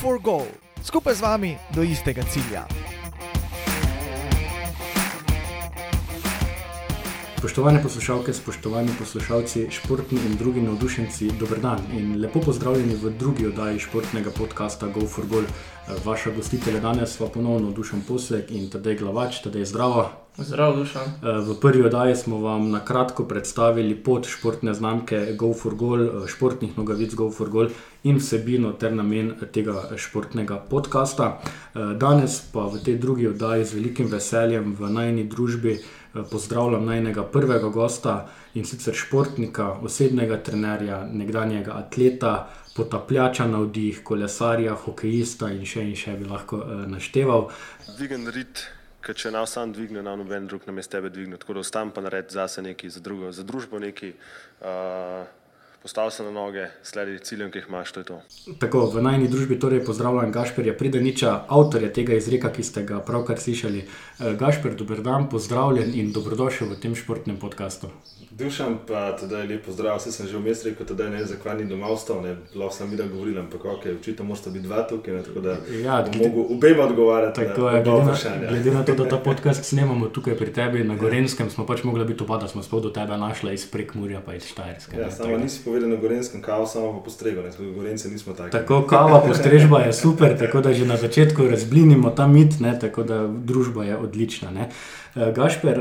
for Goal, skupaj z vami do istega cilja. Spoštovane poslušalke, spoštovani poslušalci, športni in drugi navdušenci, dober dan in lepo pozdravljeni v drugi oddaji športnega podcasta Go for Goal. Vaša gostitelja danes pa ponovno Dušan Posek in tedaj glavač, tedaj zdravo. Zdravo, Dušan. V prvi oddaji smo vam na kratko predstavili pot športne znamke Go for Goal, športnih nogavic Go for Goal in vsebino ter namen tega športnega podcasta. Danes pa v tej drugi oddaji z velikim veseljem v najni družbi. Pozdravljam najnega prvega gosta in sicer športnika, osebnega trenerja, nekdanjega atleta, potapljača na vdih, kolesarja, hokejista in še in še bi lahko uh, našteval. Dvigen rit, ker če nam sam dvigne, nam noben drug na mestu tebe dvigne. Tako da ostam pa nared zase neki, za, drugo, za družbo neki. Uh, Postavil se na noge, sledi ciljem, ki jih imaš, to je to. Tako, v najni družbi torej pozdravljam Gašperja Pridaniča, avtorja tega izreka, ki ste ga pravkar slišali. Gašper, dober dan, pozdravljen in dobrodošel v tem športnem podkastu. Dušan, pa tudi lepo zdrav, vse sem že vmes rekel, da ne zakaj ni doma ostal, ne lahko sem videl, govoril, ampak ok, očitno morate biti dva tukaj, ne, tako da ja, mogo obema odgovarjati. Tako je, glede na, glede na to, da ta podcast snemamo tukaj pri tebi na Gorenskem, smo pač mogli biti oba, da smo spod do tebe našli iz Prekmurja pa iz Štajerske. Ja, samo nisi povedal na Gorenskem, kavo samo pa postrego, ne, Gorence nismo taki. Tako, kava postrežba je super, tako da že na začetku razblinimo ta mit, ne, tako da družba je odlična. Ne. Gašper,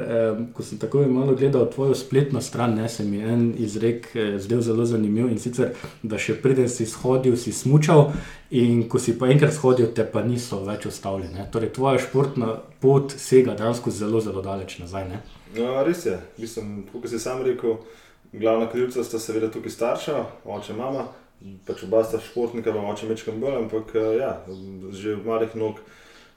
ko sem tako malo gledal tvojo spletno stran, ne, se mi je en izrek zdel zelo zanimiv in sicer, da še preden si shodil, si smučal in ko si pa enkrat shodil, te pa niso več ustavljene. Torej, tvoja športna pot sega dejansko zelo, zelo daleč nazaj. Ne? No, res je, mislim, kot si sam rekel, glavna krivca sta seveda tukaj starša, oče, mama, pač oba sta športnika, pa oče mečkam bolj, ampak ja, že v malih nog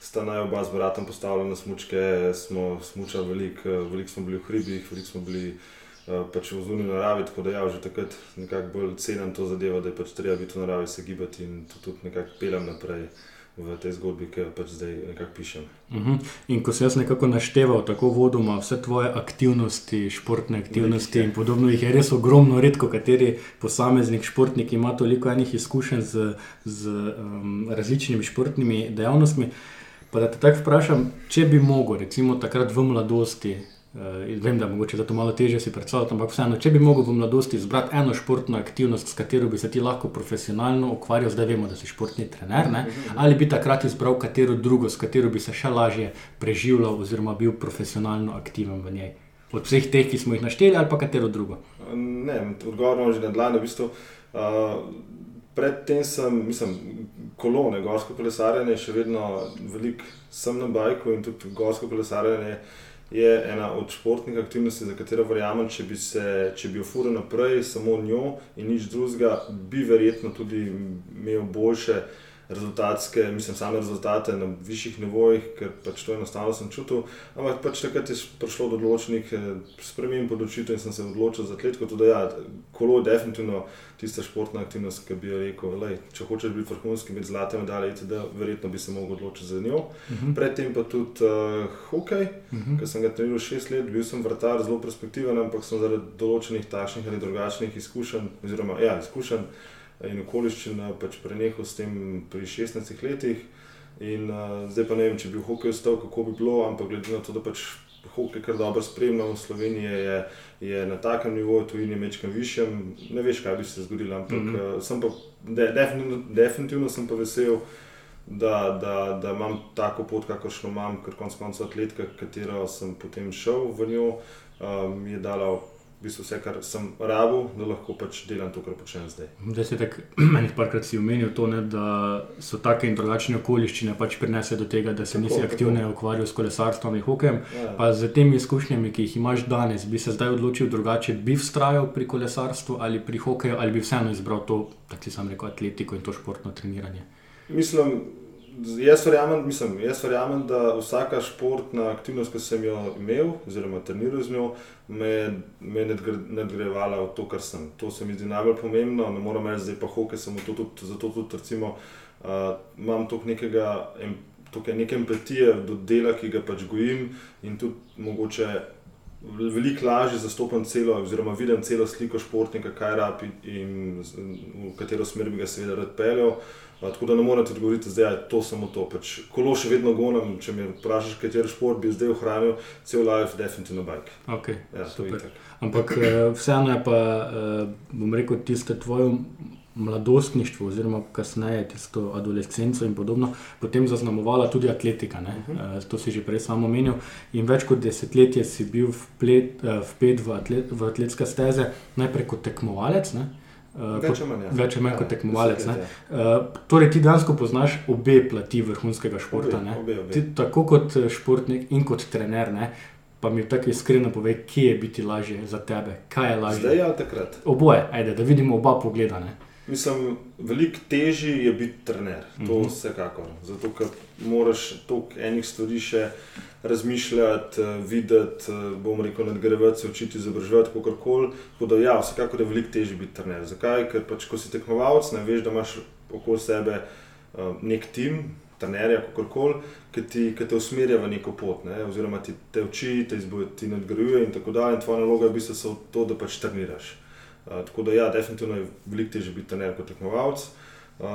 sta naj oba z bratom postavljena na smočke, smo smučali veliko, veliko smo bili v hribih, veliko smo bili pač v zunanji naravi, tako da ja, že takrat nekako bolj cenim to zadevo, da je pač treba biti v naravi, se gibati in to tudi nekako pelem naprej. V tej zgodbi, ki jo pač zdaj nekako pišem. Uh -huh. In ko sem jaz nekako našteval tako vodoma vse tvoje aktivnosti, športne aktivnosti Velike. in podobno, jih je res ogromno, redko kateri posameznik, športnik ima toliko enih izkušenj z, z um, različnimi športnimi dejavnostmi. Pa da te tako vprašam, če bi mogel, recimo takrat v mladosti, uh, vem, da mogoče za to malo teže si predstavljati, ampak vseeno, če bi mogel v mladosti izbrati eno športno aktivnost, s katero bi se ti lahko profesionalno ukvarjal, zdaj vemo, da si športni trener, ne? ali bi takrat izbral katero drugo, s katero bi se še lažje preživljal oziroma bil profesionalno aktiven v njej. Od vseh teh, ki smo jih našteli, ali pa katero drugo? Ne, odgovor imam že na dlani. V bistvu, uh, predtem sem, mislim, kolone, gorsko kolesarjenje, še vedno veliko sem na bajku in tudi gorsko kolesarjenje je ena od športnih aktivnosti, za katero verjamem, če bi se, če bi jo furil naprej, samo njo in nič drugega, bi verjetno tudi imel boljše rezultatske, mislim, same rezultate na višjih nivojih, ker pač to enostavno sem čutil. Ampak pač takrat je prišlo do določenih sprememb odločitev in sem se odločil za atletiko. Tudi ja, kolo je definitivno tista športna aktivnost, ki bi jo rekel, lej, če hočeš biti vrhunski, biti zlate medalje, da verjetno bi se lahko odločil za njo. Uh -huh. Predtem pa tudi uh, hokej, uh -huh. ker sem ga treniral šest let, bil sem vrtar, zelo perspektiven, ampak sem zaradi določenih takšnih ali drugačnih izkušenj, oziroma ja, izkušenj in okoliščin pač prenehal s tem pri 16 letih. In uh, zdaj pa ne vem, če bi v hokeju ostal, kako bi bilo, ampak glede na to, da pač hokej kar dobro spremljam v Sloveniji, je, je na takem nivoju, tu in je mečkam višjem, ne veš, kaj bi se zgodilo. Ampak mm -hmm. uh, sem pa de, definitivno, definitivno sem pa vesel. Da, da, da imam tako pot, kakršno imam, ker konec koncev atletika, katero sem potem šel v njo, um, je dala v bistvu vse, kar sem rabil, da lahko pač delam to, kar počnem zdaj. Zdaj si tako, meni parkrat si omenil to, ne, da so take in drugačne okoliščine pač prinese do tega, da se tako, nisi aktivno ukvarjal s kolesarstvom in hokejem. Ja. Pa z temi izkušnjami, ki jih imaš danes, bi se zdaj odločil drugače, bi vztrajal pri kolesarstvu ali pri hokeju, ali bi vseeno izbral to, tako si sam rekel, atletiko in to športno treniranje. Mislim, Jaz verjamem, mislim, jaz verjamem, da vsaka športna aktivnost, ki sem jo imel, oziroma treniral z njo, me je nadgrajevala v to, kar sem. To se mi zdi najbolj pomembno. Ne morem reči, da je pa hoke, samo to tudi, zato tudi recimo, uh, imam toliko nekega. Tukaj je nekaj empatije do dela, ki ga pač gojim, in tudi mogoče veliko lažje zastopam celo, oziroma vidim celo sliko športnika, kaj rabi in v katero smer bi ga seveda rad peljal. Tako da ne morem ti odgovoriti, da je to samo to. Pač, kolo še vedno gonem, če me vprašaš, kateri šport bi zdaj ohranil, cel life, definitivno bike. Okay, ja, Ampak vseeno je pa, bom rekel, tiste tvoje mladostništvo, oziroma kasneje tisto adolescenco in podobno, potem zaznamovala tudi atletika. Uh -huh. To si že prej samo omenil. In več kot desetletje si bil vplet, vpet v, atlet, v atletske steze, najprej kot tekmovalec. Ne? Več ali manj, ja. več manj kot tekmovalec. Uh, torej, ti dejansko poznaš obe plati vrhunskega športa. Obe, obe, obe. Ti, tako kot športnik in kot trener. Ne? Pa mi tako iskreno pove, kje je biti lažje za tebe, kaj je lažje. Zdaj ali takrat? Oboje, ajde, da vidimo oba pogleda. Ne? Mislim, veliko težje je biti trener, to uh -huh. vsekakor. Zato, ker moraš toliko enih stvari še razmišljati, videti, bom rekel, nadgraditi se, učiti, izobraževati, kako koli. Tako da, ja, vsekakor je veliko težje biti trener. Zakaj? Ker pač, ko si tekmovalec, ne veš, da imaš okoli sebe uh, nek tim, trenerja, kako koli, ki, ki te usmerja v neko pot, ne? oziroma ti te uči, te izboje, ti nadgrajuje in tako dalje. In tvoja naloga je v bistvu to, da pač treniraš. Uh, tako da, ja, definitivno je veliko težje biti trener kot tekmovalec. Uh,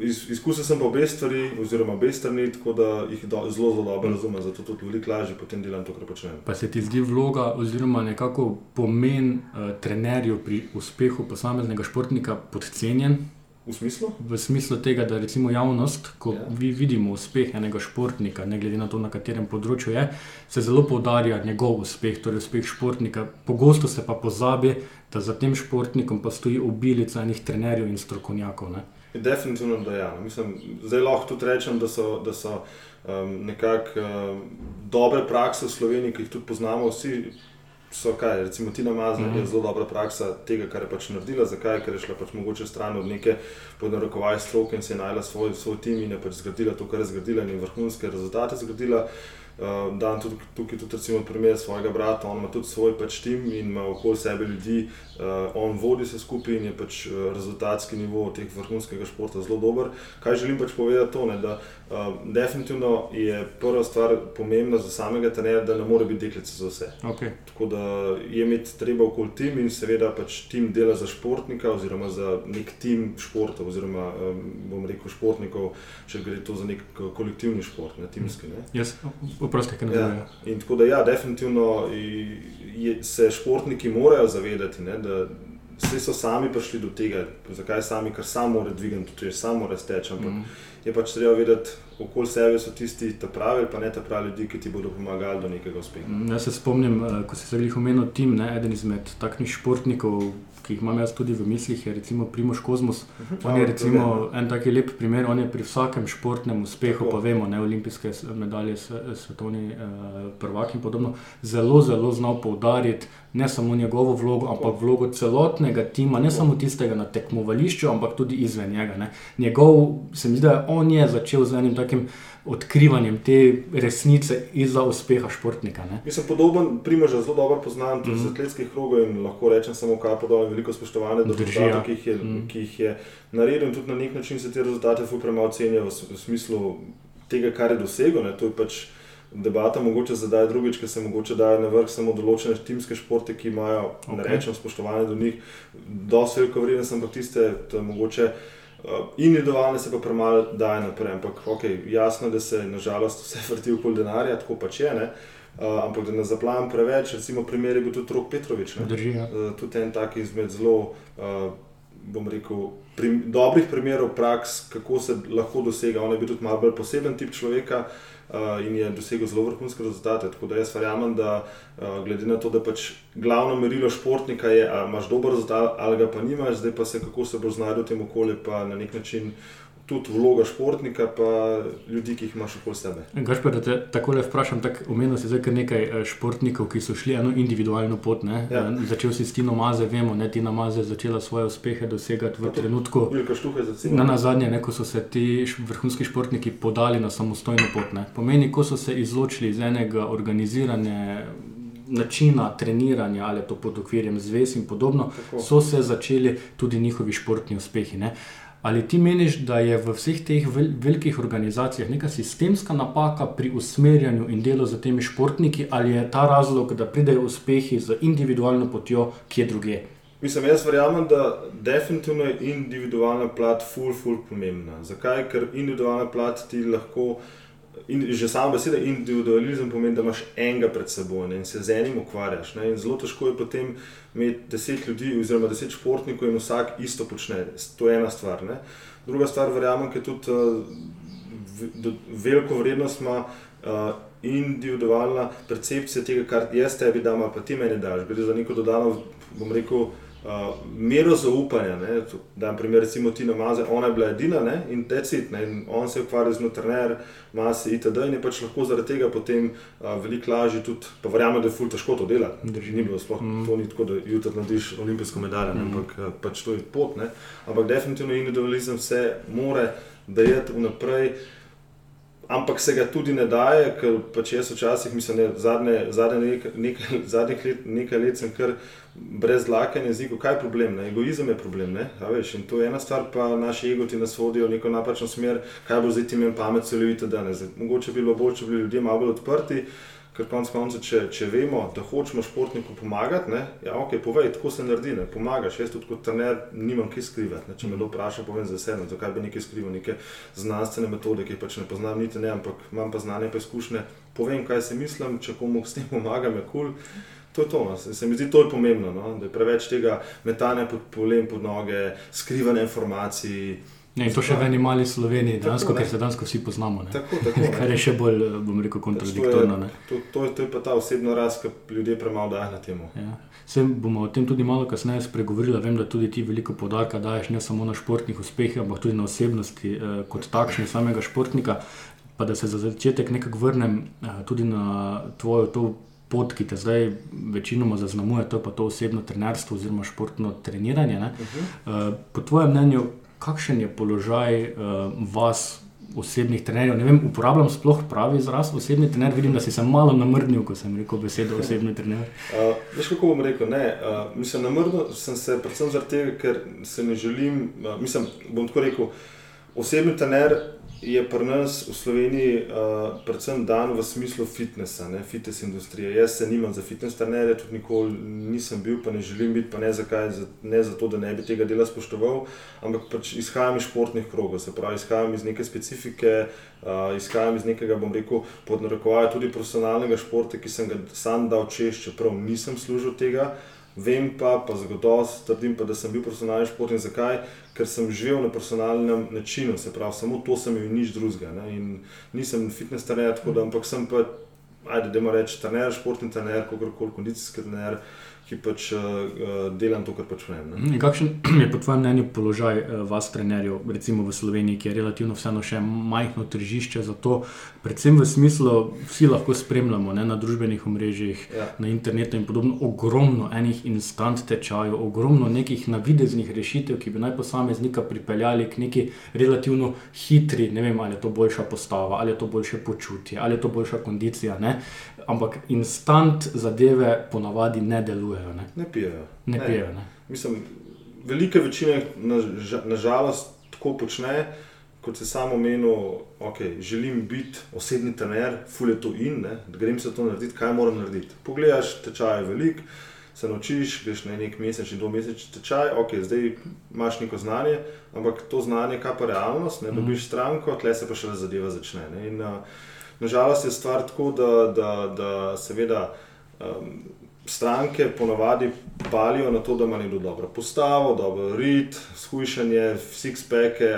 iz, izkusil sem pa obe stvari, oziroma obe strani, tako da jih do, zelo, zelo dobro razumem, zato tudi veliko lažje potem delam to, kar počnem. Pa se ti zdi vloga, oziroma nekako pomen uh, trenerjev pri uspehu posameznega športnika podcenjen? V smislu? V smislu tega, da recimo javnost, ko ja. vi vidimo uspeh enega športnika, ne glede na to, na katerem področju je, se zelo poudarja njegov uspeh, torej uspeh športnika. Pogosto se pa pozabi, da za tem športnikom pa stoji obilica enih trenerjev in strokovnjakov. Ne? Definitivno, da ja. Mislim, zdaj lahko tudi rečem, da so, da so um, nekako um, dobre prakse v Sloveniji, ki jih tudi poznamo vsi. So kaj, recimo Tina Mazna mm -hmm. je zelo dobra praksa tega, kar je pač naredila. Zakaj? Ker je šla pač mogoče stran od neke podnarekovaj stroke in se je najela svoj, svoj tim in je pač zgradila to, kar je zgradila in vrhunske rezultate zgradila. Uh, Dan tudi tukaj tudi recimo primer svojega brata, on ima tudi svoj pač tim in ima okoli sebe ljudi, uh, on vodi se skupaj in je pač rezultatski nivo teh vrhunskega športa zelo dober. Kaj želim pač povedati to, ne, da uh, definitivno je prva stvar pomembna za samega trenerja, da ne more biti deklica za vse. Okay. Tako da je imeti treba okoli tim in seveda pač tim dela za športnika oziroma za nek tim športa oziroma um, bom rekel športnikov, če gre to za nek kolektivni šport, ne timski. Ne. Yes. Proste, ja. In tako da, ja, definitivno je, se športniki morajo zavedati, ne, da vsi so sami prišli do tega. Zakaj sami, ker samo mora dvigati, tudi samo mora steči. Ampak mm. je pač treba vedeti, okoli sebe so tisti, ki pravi, pa ne ta pravi ljudi, ki ti bodo pomagali do nekega uspeha. Mm, jaz se spomnim, eh, ko si se jih omenil, tim, ne, eden izmed takšnih športnikov ki jih imam jaz tudi v mislih, je recimo Primoš Kozmos. Mhm. On je recimo en taki lep primer, on je pri vsakem športnem uspehu, pa vemo, ne olimpijske medalje, svetovni eh, prvak in podobno, zelo, zelo znal poudariti ne samo njegovo vlogo, ampak vlogo celotnega tima, ne samo tistega na tekmovališču, ampak tudi izven njega. Ne. Njegov, se mi zdi, da on je začel z enim takim odkrivanjem te resnice izza uspeha športnika. Ne? Jaz sem podoben, primož, zelo dobro poznam tudi mm -hmm. iz atletskih krogov in lahko rečem samo, kaj podajam veliko spoštovanja do rezultatov, ki, jih je, mm. ki jih je naredil in tudi na nek način se te rezultate fu premalo cenijo v, v smislu tega, kar je dosegel. Ne? To je pač debata, mogoče zdaj drugič, ker se mogoče daje na vrh samo določene timske športe, ki imajo, okay. ne rečem, spoštovanje do njih, dosti veliko vrednost, ampak tiste, mogoče. Uh, individualne se pa premalo daje naprej, ampak okay, jasno je, da se nažalost vse vrti okoli denarja, tako pač je. Uh, ampak da ne zaplam preveč, recimo, primer je bil tudi Rok Petrovič. Uh, tudi en tak izmed zelo, uh, bom rekel, prim, dobrih primerov praks, kako se lahko dosega. On je bil tudi malo bolj poseben tip človeka. Uh, in je dosegel zelo vrhunske rezultate. Tako da jaz verjamem, da uh, glede na to, da pač glavno merilo športnika je, ali imaš dober rezultat ali ga pa nimaš, zdaj pa se kako se boš znašel v tem okolju, pa na nek način tudi vloga športnika, pa ljudi, ki jih imaš okoli sebe. Gaš pa, da te tako le vprašam, tako omenil si zdaj nekaj eh, športnikov, ki so šli eno individualno pot. Ja. Eh, začel si s Tino Maze, vemo, da je Tina Maze začela svoje uspehe dosegati v trenutku. Na, na zadnje, ne, ko so se ti vrhunski športniki podali na samostojno pot. Ne. Pomeni, ko so se izločili iz enega organizirane. Načina treniranja ali to pod okvirjem zvez in podobno, Tako. so se začeli tudi njihovi športni uspehi. Uh, Ali ti meniš, da je v vseh teh vel velikih organizacijah neka sistemska napaka pri usmerjanju in delu z temi športniki, ali je ta razlog, da pridejo uspehi z individualno potjo, ki je druge? Mislim, jaz verjamem, da definitivno je individualna plat ful, ful pomembna. Zakaj? Ker individualna plat ti lahko, in že sama beseda individualizem pomeni, da imaš enega pred seboj ne, in se z enim ukvarjaš. Ne, in zelo težko je potem imeti deset ljudi, oziroma deset športnikov in vsak isto počne. To je ena stvar. Ne. Druga stvar, verjamem, ki tudi uh, veliko vrednost ima. Uh, Individualna percepcija tega, kar jaz tebi dam, pa ti meni daš. Gre za neko dodano, bom rekel, uh, uh, mero zaupanja. Da, na primer, recimo Tina Maze, ona je bila edina ne? in decit, ne? in on se je ukvarjal z notrner, masi itd. in je pač lahko zaradi tega potem uh, veliko lažje tudi, pa verjamem, da je ful težko to delati. Drži, ni bilo sploh mm. to ni tako, da jutri narediš olimpijsko medaljo, mm. ampak uh, pač to je pot. Ne? Ampak definitivno individualizem se more dajati vnaprej. Ampak se ga tudi ne daje, ker pač jaz včasih, mislim, da zadnje, zadnje nekaj, nekaj, zadnjih let, nekaj let sem kar brez dlake na jeziku. Kaj je problem? Ne? Egoizem je problem. Veš, in to je ena stvar, pa naši ego ti nas vodijo v neko napačno smer, kaj bo zdaj ti imel pamet, celovito danes. Mogoče bi bilo bolje, če bi ljudje malo bolj odprti. Ker konec konca, če, če vemo, da hočemo športniku pomagati, ne, ja, ok, povej, tako se naredi, ne, pomagaš. Jaz tudi kot trener nimam kaj skrivati. Ne, če me kdo vpraša, povem za sebe, zakaj bi nekaj skrival, neke znanstvene metode, ki pač ne poznam, niti ne, ampak imam pa znanje, pa izkušnje. Povem, kaj si mislim, če komu s tem pomagam, je kul. Cool. To je to. No. Se mi zdi, to je pomembno, no, da je preveč tega metanja pod polem, pod noge, skrivanja informacij. Ne, to še v eni mali Sloveniji, dansko, ker se danes vsi poznamo. Tako, tako, kar je še bolj, bom rekel, kontradiktorno. To je, to, to, to je pa ta osebna rast, ki ljudje premalo dajo na temu. Ja. Sem bomo o tem tudi malo kasneje spregovorili. Vem, da tudi ti veliko podarka daješ ne samo na športnih uspehih, ampak tudi na osebnosti eh, kot takšne samega športnika. Pa da se za začetek nekako vrnem eh, tudi na tvojo pot, ki te zdaj večinoma zaznamuje, to je pa to osebno trenerstvo oziroma športno treniranje. Uh -huh. uh, po tvojem mnenju, kakšen je položaj uh, vas, osebnih trenerjev. Ne vem, uporabljam sploh pravi izraz osebni trener. Vidim, da si se malo namrnil, ko sem rekel besedo osebni trener. Uh, veš, kako bom rekel? Ne, uh, mislim, namrnil sem se predvsem zaradi tega, ker se ne želim. Uh, mislim, bom tako rekel, osebni trener je pri nas v Sloveniji uh, predvsem dan v smislu fitnesa, ne, fitness industrije. Jaz se nimam za fitness trenerje, tudi nikoli nisem bil, pa ne želim biti, pa ne, zakaj, ne zato, da ne bi tega dela spoštoval, ampak pač izhajam iz športnih krogov, se pravi, izhajam iz neke specifike, uh, izhajam iz nekega, bom rekel, podnarekovaja tudi profesionalnega športa, ki sem ga sam dal češ, čeprav nisem služil tega. Vem pa, pa zagotovo trdim, pa, da sem bil profesionalni športnik. Zakaj? Ker sem živel na profesionalnem načinu, se pravi, samo to sem imel, nič drugega. Nisem fitness trener, tako da, ampak sem pa, ajde, da ima reči, trener, športni trener, kakorkoli, kondicijski trener. Uh, ki pač uh, delam to, kar počnem. Kakšen je po tvojem mnenju položaj uh, vas, trenerjev, recimo v Sloveniji, ki je relativno vseeno še majhno tržišče za to, predvsem v smislu, vsi lahko spremljamo ne, na družbenih omrežjih, ja. na internetu in podobno, ogromno enih instant tečajev, ogromno nekih navideznih rešitev, ki bi naj posameznika pripeljali k neki relativno hitri, ne vem, ali je to boljša postava, ali je to boljše počutje, ali je to boljša kondicija. Ne ampak instant zadeve ponavadi ne delujejo. Ne, ne pijejo. Ne ne. Pijejo, ne. Mislim, velika večina nažalost na tako počne. Kot se samo menil, okay, želim biti osebni trener, fulje to in, ne, da grem se to narediti, kaj moram narediti. Pogledaš, tečaj je velik, se naučiš, greš na nek mesečni, dvomesečni tečaj, ok, zdaj imaš neko znanje, ampak to znanje, kaj pa realnost, ne, dobiš mhm. stranko, tle se pa še zadeva začne. Ne, in, uh, Nažalost je stvar tako, da, da, da seveda um, stranke ponavadi palijo na to, da ima nekdo dobro postavo, dobro rit, shujšanje, six-packe,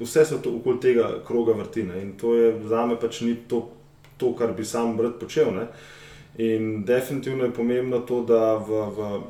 vse se to okoli tega kroga vrti. Ne? In to je za me pač ni to, to, kar bi sam brat počel. Ne? In definitivno je pomembno to, da, v, v,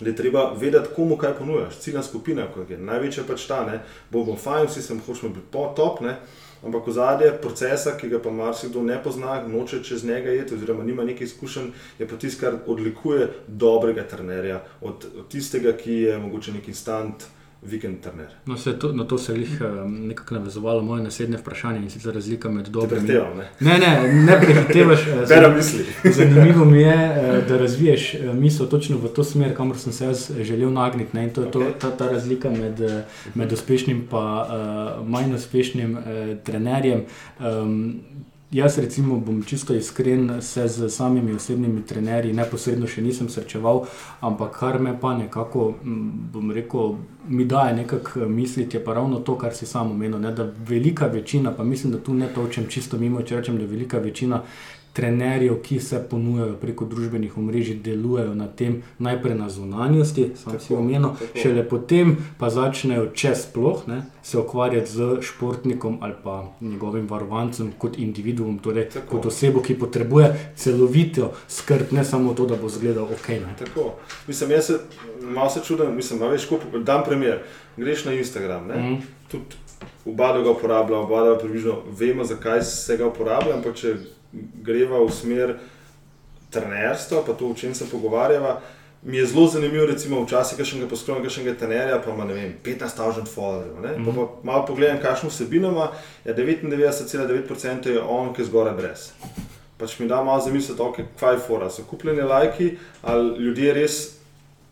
da je treba vedeti, komu kaj ponujaš, ciljna skupina, kot je največja pač ta, ne? bo bom fajn, vsi sem hočemo biti po top. Ne? Ampak ozadje procesa, ki ga pa marsikdo ne pozna, noče čez njega jeti, oziroma nima nekaj izkušenj, je pa tisto, kar odlikuje dobrega trenerja od, od tistega, ki je mogoče neki instant vikend trener. No, se to, na to se je um, nekako navezovalo moje naslednje vprašanje in sicer razlika med dobrimi. Prehtevam, ne? Ne, ne, ne prehitevaš. eh, Bera misli. Zanimivo mi je, eh, da razviješ eh, misel točno v to smer, kamor sem se jaz želel nagniti. ne, In to je to, Ok. ta, ta razlika med, med uspešnim in uh, manj uspešnim uh, trenerjem. Um, jaz, recimo, bom čisto iskren, se z samimi osebnimi trenerji neposredno še nisem srečeval, ampak kar me pa nekako, bom rekel, mi daje nekako misliti, je pa ravno to, kar si sam omenil. Ne, da velika večina, pa mislim, da tu ne točem čisto mimo, če rečem, da velika večina trenerjev, ki se ponujajo preko družbenih omrežij, delujejo na tem, najprej na zunanjosti, sam si Tako, omenil, tako. šele potem pa začnejo, če sploh, ne, se ukvarjati z športnikom ali pa njegovim varovancem kot individuom, torej Tako. kot osebo, ki potrebuje celovito skrb, ne samo to, da bo zgledal ok. Ne. Tako. Mislim, jaz se malo se čudim, mislim, a veš, ko dam primer. Greš na Instagram, ne? Mhm. tudi oba ga uporablja, oba dva približno vemo, zakaj se ga uporablja, ampak če greva v smer trenerstva, pa to, o čem se pogovarjava. Mi je zelo zanimivo, recimo, včasih, ki še ga poskrbijo, še nekaj trenerja, pa ima ne vem, 15.000 followerjev. Mm. -hmm. Pa malo pogledam, kakšno vsebino ima, ja, 99,9% je on, ki je zgoraj brez. Pač mi da malo zamisliti, okay, kaj je fora, so kupljeni lajki ali ljudje res.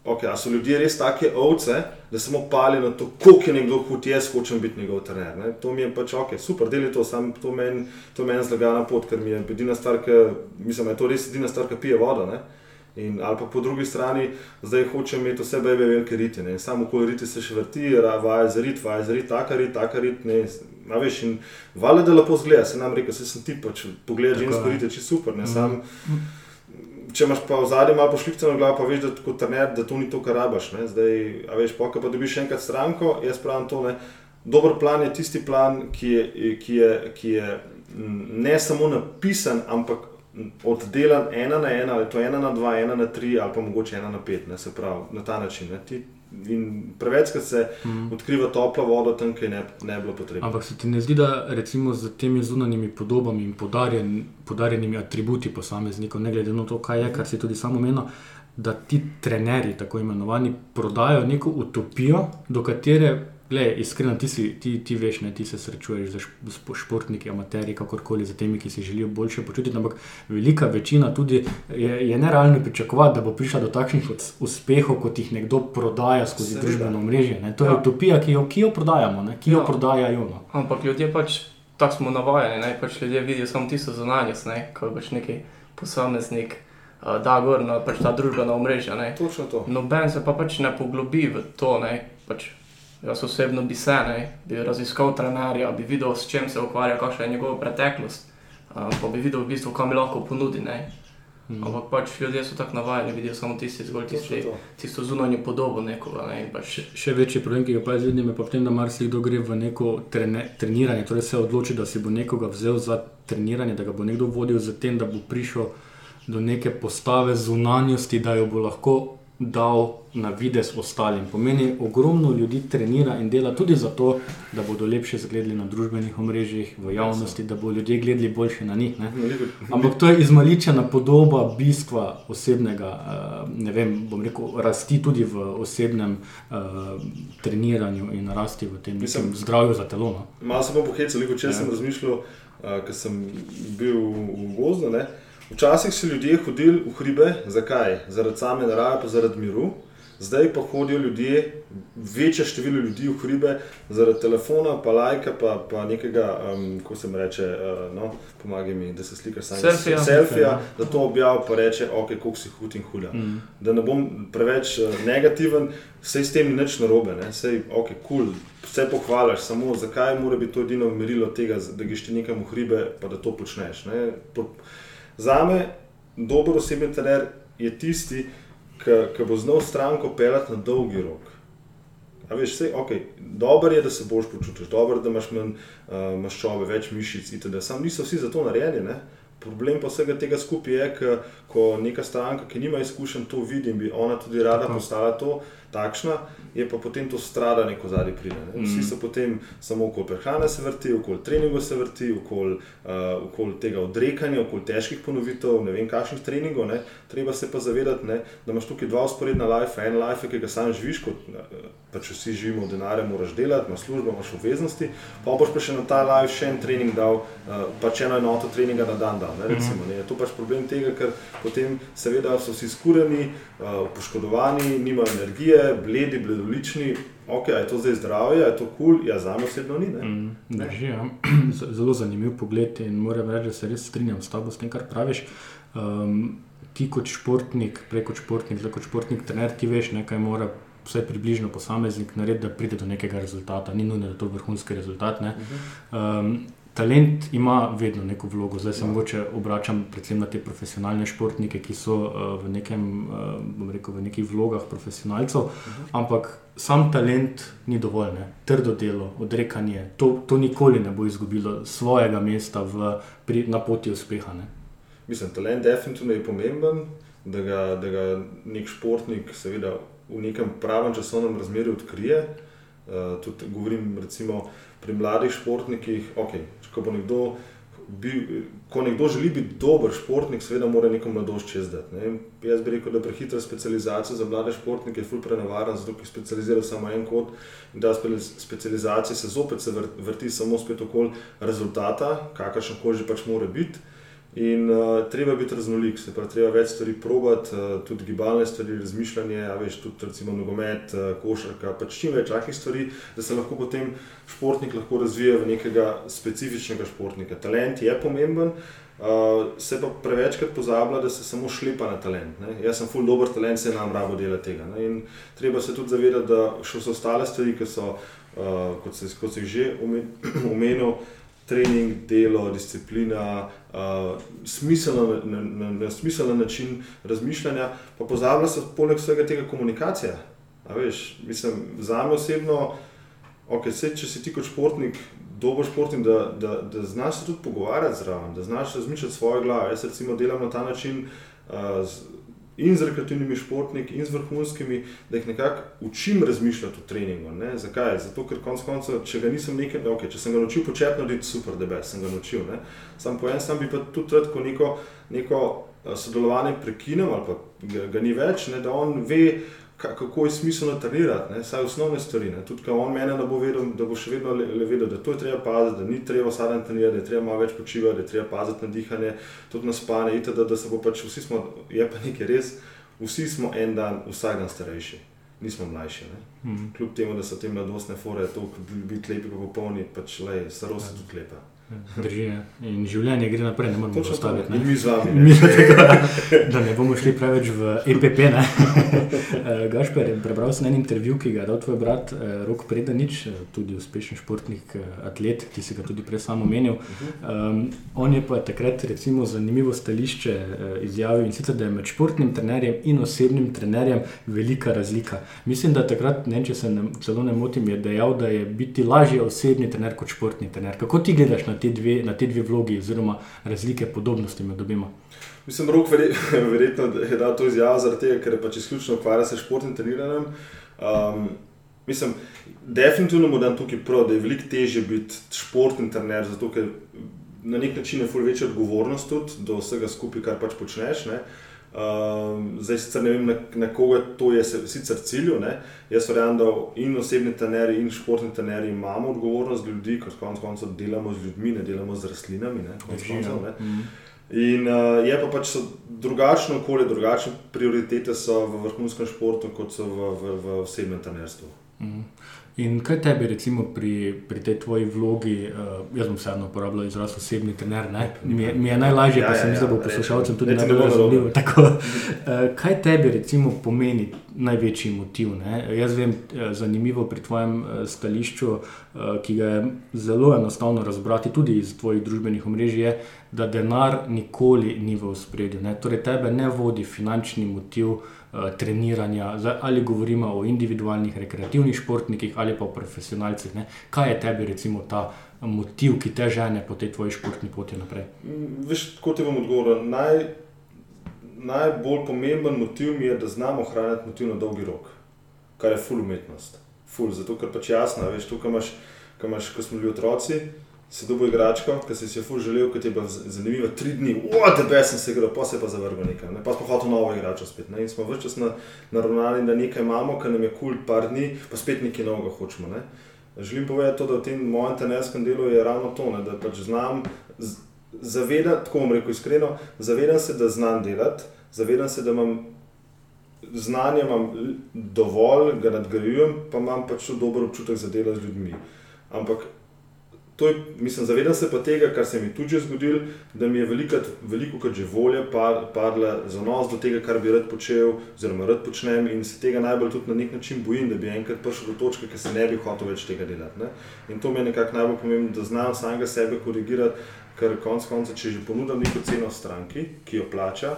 Okay, so ljudje res take ovce, da samo palijo na to, koliko je nekdo hud, jaz hočem biti njegov trener. Ne? To mi je pač ok, super, deli to, sam to meni men zlaga na pot, ker mi je edina stvar, ki, mislim, je to res edina stvar, ki pije vodo. Ne? In, ali pa po drugi strani, zdaj hočem imeti vse bebe velike riti, ne? samo okoli riti se še vrti, vaje za rit, vaje za rit, taka rit, taka rit. Ne? A veš, in valjda, da lepo zgleda, se nam reče, se sem ti pač pogledaj žensko je. riti, če super. Ne? Sam, če imaš pa v zadnjem malo pošlikcano glavo, pa veš, da trener, da to ni to, kar rabaš. Ne? Zdaj, a veš, pa, pa dobiš še enkrat stranko, jaz pravim to. Ne? Dober plan je tisti plan, ki je, ki je, ki je ne samo napisan, ampak oddelan ena na ena, ali to je ena na dva, ena na tri, ali pa mogoče ena na pet, ne? se pravi na ta način. Ne? Ti, in prevečkrat se mm. odkriva topla voda tam, kjer ne, ne bi bilo potrebno. Ampak se ti ne zdi, da recimo z temi zunanjimi podobami in podarjen, podarjenimi atributi posameznikov, ne glede na to, kaj je, kar si tudi samo omenil, da ti trenerji, tako imenovani, prodajo neko utopijo, do katere, gledaj, iskreno, ti, si, ti, ti veš, ne, ti se srečuješ z športniki, amaterji, kakorkoli, z temi, ki si želijo boljše počutiti, ampak velika večina tudi je, je nerealno pričakovati, da bo prišla do takšnih us- uspehov, kot jih nekdo prodaja skozi Seveda. družbeno mrežje. Ne. To je Ja. utopija, ki jo, ki jo prodajamo, ne, ki jo Ja. prodajajo. No. Ampak ljudje pač tako smo navajeni, ne? pač ljudje vidijo samo tisto zunanjost, ne? ko je pač neki posameznik, uh, da gor na pač ta družbena omrežja. Ne? Točno to. Noben se pa pač ne poglobi v to. Ne? Pač jaz osebno bi se, ne? bi raziskal trenerja, bi videl, s čim se ukvarja, kakšna je njegova preteklost, uh, pa bi videl, v bistvu, kam mi lahko ponudi. Ne? Mhm. Ampak pač ljudje so tako navajeni, vidijo samo tisti, zgolj tisti, to. tisto zunanjo podobo nekoga. Ne? Pač, Še, še večji problem, ki ga pa jaz vidim, je pa v tem, da marsikdo gre v neko trene, treniranje, torej se odloči, da si bo nekoga vzel za treniranje, da ga bo nekdo vodil z tem, da bo prišel do neke postave zunanjosti, da jo bo lahko dal na videz ostalim. Pomeni, ogromno ljudi trenira in dela tudi zato, da bodo lepše zgledali na družbenih omrežjih, v javnosti, da bodo ljudje gledali boljše na njih. Ne? Ampak to je izmaličena podoba bistva osebnega, uh, ne vem, bom rekel, rasti tudi v osebnem uh, treniranju in rasti v tem Mislim- nekem zdravju za telo. No. Malo sem pa pohecel, če Ja. sem razmišljal, uh, ker sem bil v gozdu. Ne? Včasih so ljudje hodili v hribe, zakaj? Zaradi same narave, pa zaradi miru. Zdaj pa hodijo ljudje, večje število ljudi v hribe, zaradi telefona, pa lajka, pa, pa nekega, um, ko se mu reče, uh, no, pomagaj mi, da se slikaš sam. Selfija. Selfija, da to objavi, pa reče, ok, koliko si hud in huda. Mm. Da ne bom preveč uh, negativen, vse s tem ni nič narobe, ne? sej ok, kul, cool, vse pohvališ, samo zakaj mora biti to edino merilo tega, da greš ti nekam v hribe, pa da to počneš. ne. Po- Za me dober osebni trener je tisti, ki bo znal stranko pelati na dolgi rok. A veš, vse, okay, dobro je, da se boš počutiš, dobro je, da imaš manj uh, maščobe, več mišic itd. Sam niso vsi za to narejeni. Ne? Problem pa vsega tega skupaj je, ko neka stranka, ki nima izkušenj, to vidi in bi ona tudi rada postala to, takšna, je pa potem to strada neko zadnji pride. Ne? Vsi so potem samo okoli prehrane se vrti, okoli treningu se vrti, okoli, uh, okoli tega odrekanja, okoli težkih ponovitev, ne vem kakšnih treningov. Ne? Treba se pa zavedati, ne? da imaš tukaj dva usporedna life, en life, ki ga sam živiš, kot pač vsi živimo, denarja moraš delati, imaš službo, imaš obveznosti, pa boš pa še na ta life še en trening dal, uh, pač eno enoto treninga na dan dal. Ne? Recimo, ne? Je to pač problem tega, ker potem seveda so vsi skurjeni, uh, poškodovani, nimajo energije, bledi, bledolični. Ok, je to zdaj zdravje, je to kul, cool? ja, za me osebno ni. Mm, drži, ja. Zelo zanimiv pogled in moram reči, da se res strinjam s tabo, s tem, kar praviš. Um, ti kot športnik, preko športnik, zdaj kot športnik, trener, ti veš, nekaj mora. Vse približno posameznik naredi, da pride do nekega rezultata, ni nujno, da je to vrhunski rezultat. Um, talent ima vedno neko vlogo. Zdaj se morda obračam predvsem na te profesionalne športnike, ki so uh, v, nekem, uh, rekel, v nekih vlogah profesionalcev, uh -huh. ampak sam talent ni dovolj. Ne? Trdo delo, odrekanje, to, to nikoli ne bo izgubilo svojega mesta v, pri, na poti uspeha. Ne? Mislim, talent definitivno je pomemben, da ga, da ga nek športnik, seveda, v nekem pravem časovnem razmerju odkrije. Uh, tudi govorim, recimo, pri mladih športnikih, okay, ko, nekdo, bi, ko nekdo želi biti dober športnik, seveda mora neko mladosti čez dati. Ne? Jaz bi rekel, da prehitra specializacija za mlade športnike je fully prenavaren, zato ker specializira samo en kot da specializacija se zopet se vrti samo spet okoli rezultata, kakršen koli že pač mora biti. In uh, treba biti raznolik, se pravi, treba več stvari probati, uh, tudi gibalne stvari, razmišljanje, a veš, tudi recimo nogomet, uh, košarka, pač čim več takih stvari, da se lahko potem športnik lahko razvije v nekega specifičnega športnika. Talent je pomemben, uh, se pa prevečkrat pozablja, da se samo šlepa na talent. Ne? Jaz sem full dober talent, se nam rabo dela tega. Ne? In treba se tudi zavedati, da še so ostale stvari, ki so, uh, kot se jih že omenil trening, delo, disciplina, uh, smiselno, na, na, na smiselen način razmišljanja, pa pozablja se poleg vsega tega komunikacija. Veš, mislim, za me osebno, okay, se, če si ti kot športnik, dober športnik, da, da, da znaš se tudi pogovarjati zraven, da znaš razmišljati svoje glave. Jaz recimo delam na ta način. Uh, in z rekreativnimi športniki, in z vrhunskimi, da jih nekako učim razmišljati o treningu. Ne? Zakaj? Zato, ker konec koncev, če ga nisem nekaj, okay, če sem ga naučil početi narediti, super, da bi sem ga naučil. Ne? Sam po enem sam bi pa tudi rad, ko neko, neko eh, sodelovanje prekinem ali pa ga ni več, ne? da on ve, kako je smiselno trenirati, ne? saj osnovne stvari. Ne? Tudi, ko on mene, da bo, vedel, da bo še vedno le, le vedel, da to je treba paziti, da ni treba dan trenirati, da je treba malo več počivati, da je treba paziti na dihanje, tudi na spanje, itd., da, da se bo pač vsi smo, je pa nekaj res, vsi smo en dan, vsak dan starejši. Nismo mlajši. Mm -hmm. Kljub temu, da so te mladostne fore, to biti lepi, pa popolni, pač le, starost je tudi lepa. Drži, in življenje gre naprej, ne moremo ostaviti. Mi z vami. Mi tega, da ne bomo šli preveč v EPP. Eh, Gašper, prebral sem en intervju, ki ga je dal tvoj brat eh, Rok Predanič, eh, tudi uspešen športnik, atlet, ki si ga tudi prej sam omenil. Um, on je pa takrat recimo zanimivo stališče izjavil in sicer, da je med športnim trenerjem in osebnim trenerjem velika razlika. Mislim, da takrat, ne, če se ne, celo ne motim, je dejal, da je biti lažje osebni trener kot športni trener. Kako ti gledaš na te dve, na te dve vlogi, oziroma razlike, podobnosti med obima. Mislim, rok verjetno je dal to izjavo zaradi tega, ker pač izključno ukvarjal se s športnim treniranjem. Um, mislim, definitivno mu dam tukaj prav, da je veliko težje biti športni trener, zato ker na nek način je fur večja odgovornost tudi do vsega skupaj, kar pač počneš. Ne? Um, zdaj, sicer ne vem, na, na koga to je sicer cilj. Jaz verjamem, da in osebni trenerji, in športni trenerji imamo odgovornost ljudi, ker konec koncev delamo z ljudmi, ne delamo z rastlinami. Ne, koncev, ne. Mm. In uh, je pa pač drugačno okolje, drugačne prioritete so v vrhunskem športu, kot so v, v, v osebnem trenerstvu. Mm. In kaj tebi, recimo, pri, pri tej tvoji vlogi, uh, jaz bom vseeno uporabljal izraz osebni trener, mi je, mi je najlažje, ja, pa ja, se mi zdi, da bo poslušalcem tudi najbolj razumljivo. Uh, kaj tebi, recimo, pomeni največji motiv? Ne? Jaz vem, uh, zanimivo pri tvojem stališču, uh, ki ga je zelo enostavno razbrati tudi iz tvojih družbenih omrežij, je, da denar nikoli ni v spredju. Torej, tebe ne vodi finančni motiv. Eh, treniranja, ali govorimo o individualnih, rekreativnih športnikih ali pa o profesionalcih. Ne? Kaj je tebi, recimo, ta motiv, ki te žene po tej tvoji športni poti naprej? Mm, veš, kot ti bom odgovoril, naj, najbolj pomemben motiv mi je, da znamo ohranjati motiv na dolgi rok. kar je full umetnost. Ful, zato ker pač jasno, veš, tukaj imaš, ko, imaš, ko smo bili otroci, si dobil igračko, ki si jo ful želel, ki ti je bila zanimiva tri dni, the best sem se igral, pa se je pa zavrgel nekaj, ne? pa smo hotel novo igračo spet. Ne? In smo več čas na, naravnani, da nekaj imamo, kar nam je kul cool par dni, pa spet nekaj novega hočemo. Ne? Želim povedati to, da v tem mojem trenerskem delu je ravno to, ne? da pač znam zavedati, tako bom rekel iskreno, zavedam se, da znam delati, zavedam se, da imam znanje imam dovolj, ga nadgrajujem, pa imam pač dober občutek za delo z ljudmi. Ampak to je, mislim, zavedam se pa tega, kar se mi tudi že zgodilo, da mi je velikrat, veliko krat že volja par, padla za nos do tega, kar bi rad počel, oziroma rad počnem in se tega najbolj tudi na nek način bojim, da bi enkrat prišel do točke, ki se ne bi hotel več tega delati. Ne? In to mi je nekako najbolj pomembno, da znam samega sebe korigirati, ker konec konca, če že ponudim neko ceno stranki, ki jo plača,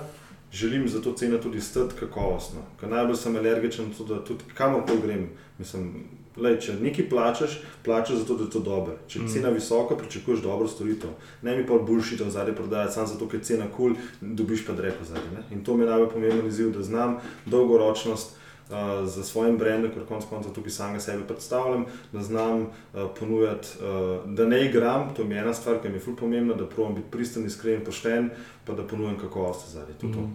želim za to ceno tudi stati kakovostno. Ker najbolj sem alergičen da tudi kamorkoli grem. Mislim, lej, če nekaj plačaš, plačaš zato, da je to dobro. Če je cena visoka, pričakuješ dobro storitev. Ne mi pa boljši to zadnje prodajati, samo zato, ker je cena kul, cool, dobiš pa dreko zadnje. In to mi je najbolj pomemben izziv, da znam dolgoročnost. Uh, za svojim brendom, ker konec koncev tukaj samega sebe predstavljam, da znam uh, ponujati, uh, da ne igram, to mi je ena stvar, ki mi je fully pomembna, da provam biti pristen, iskren, pošten, pa da ponujam kakovost zadnje. Je to.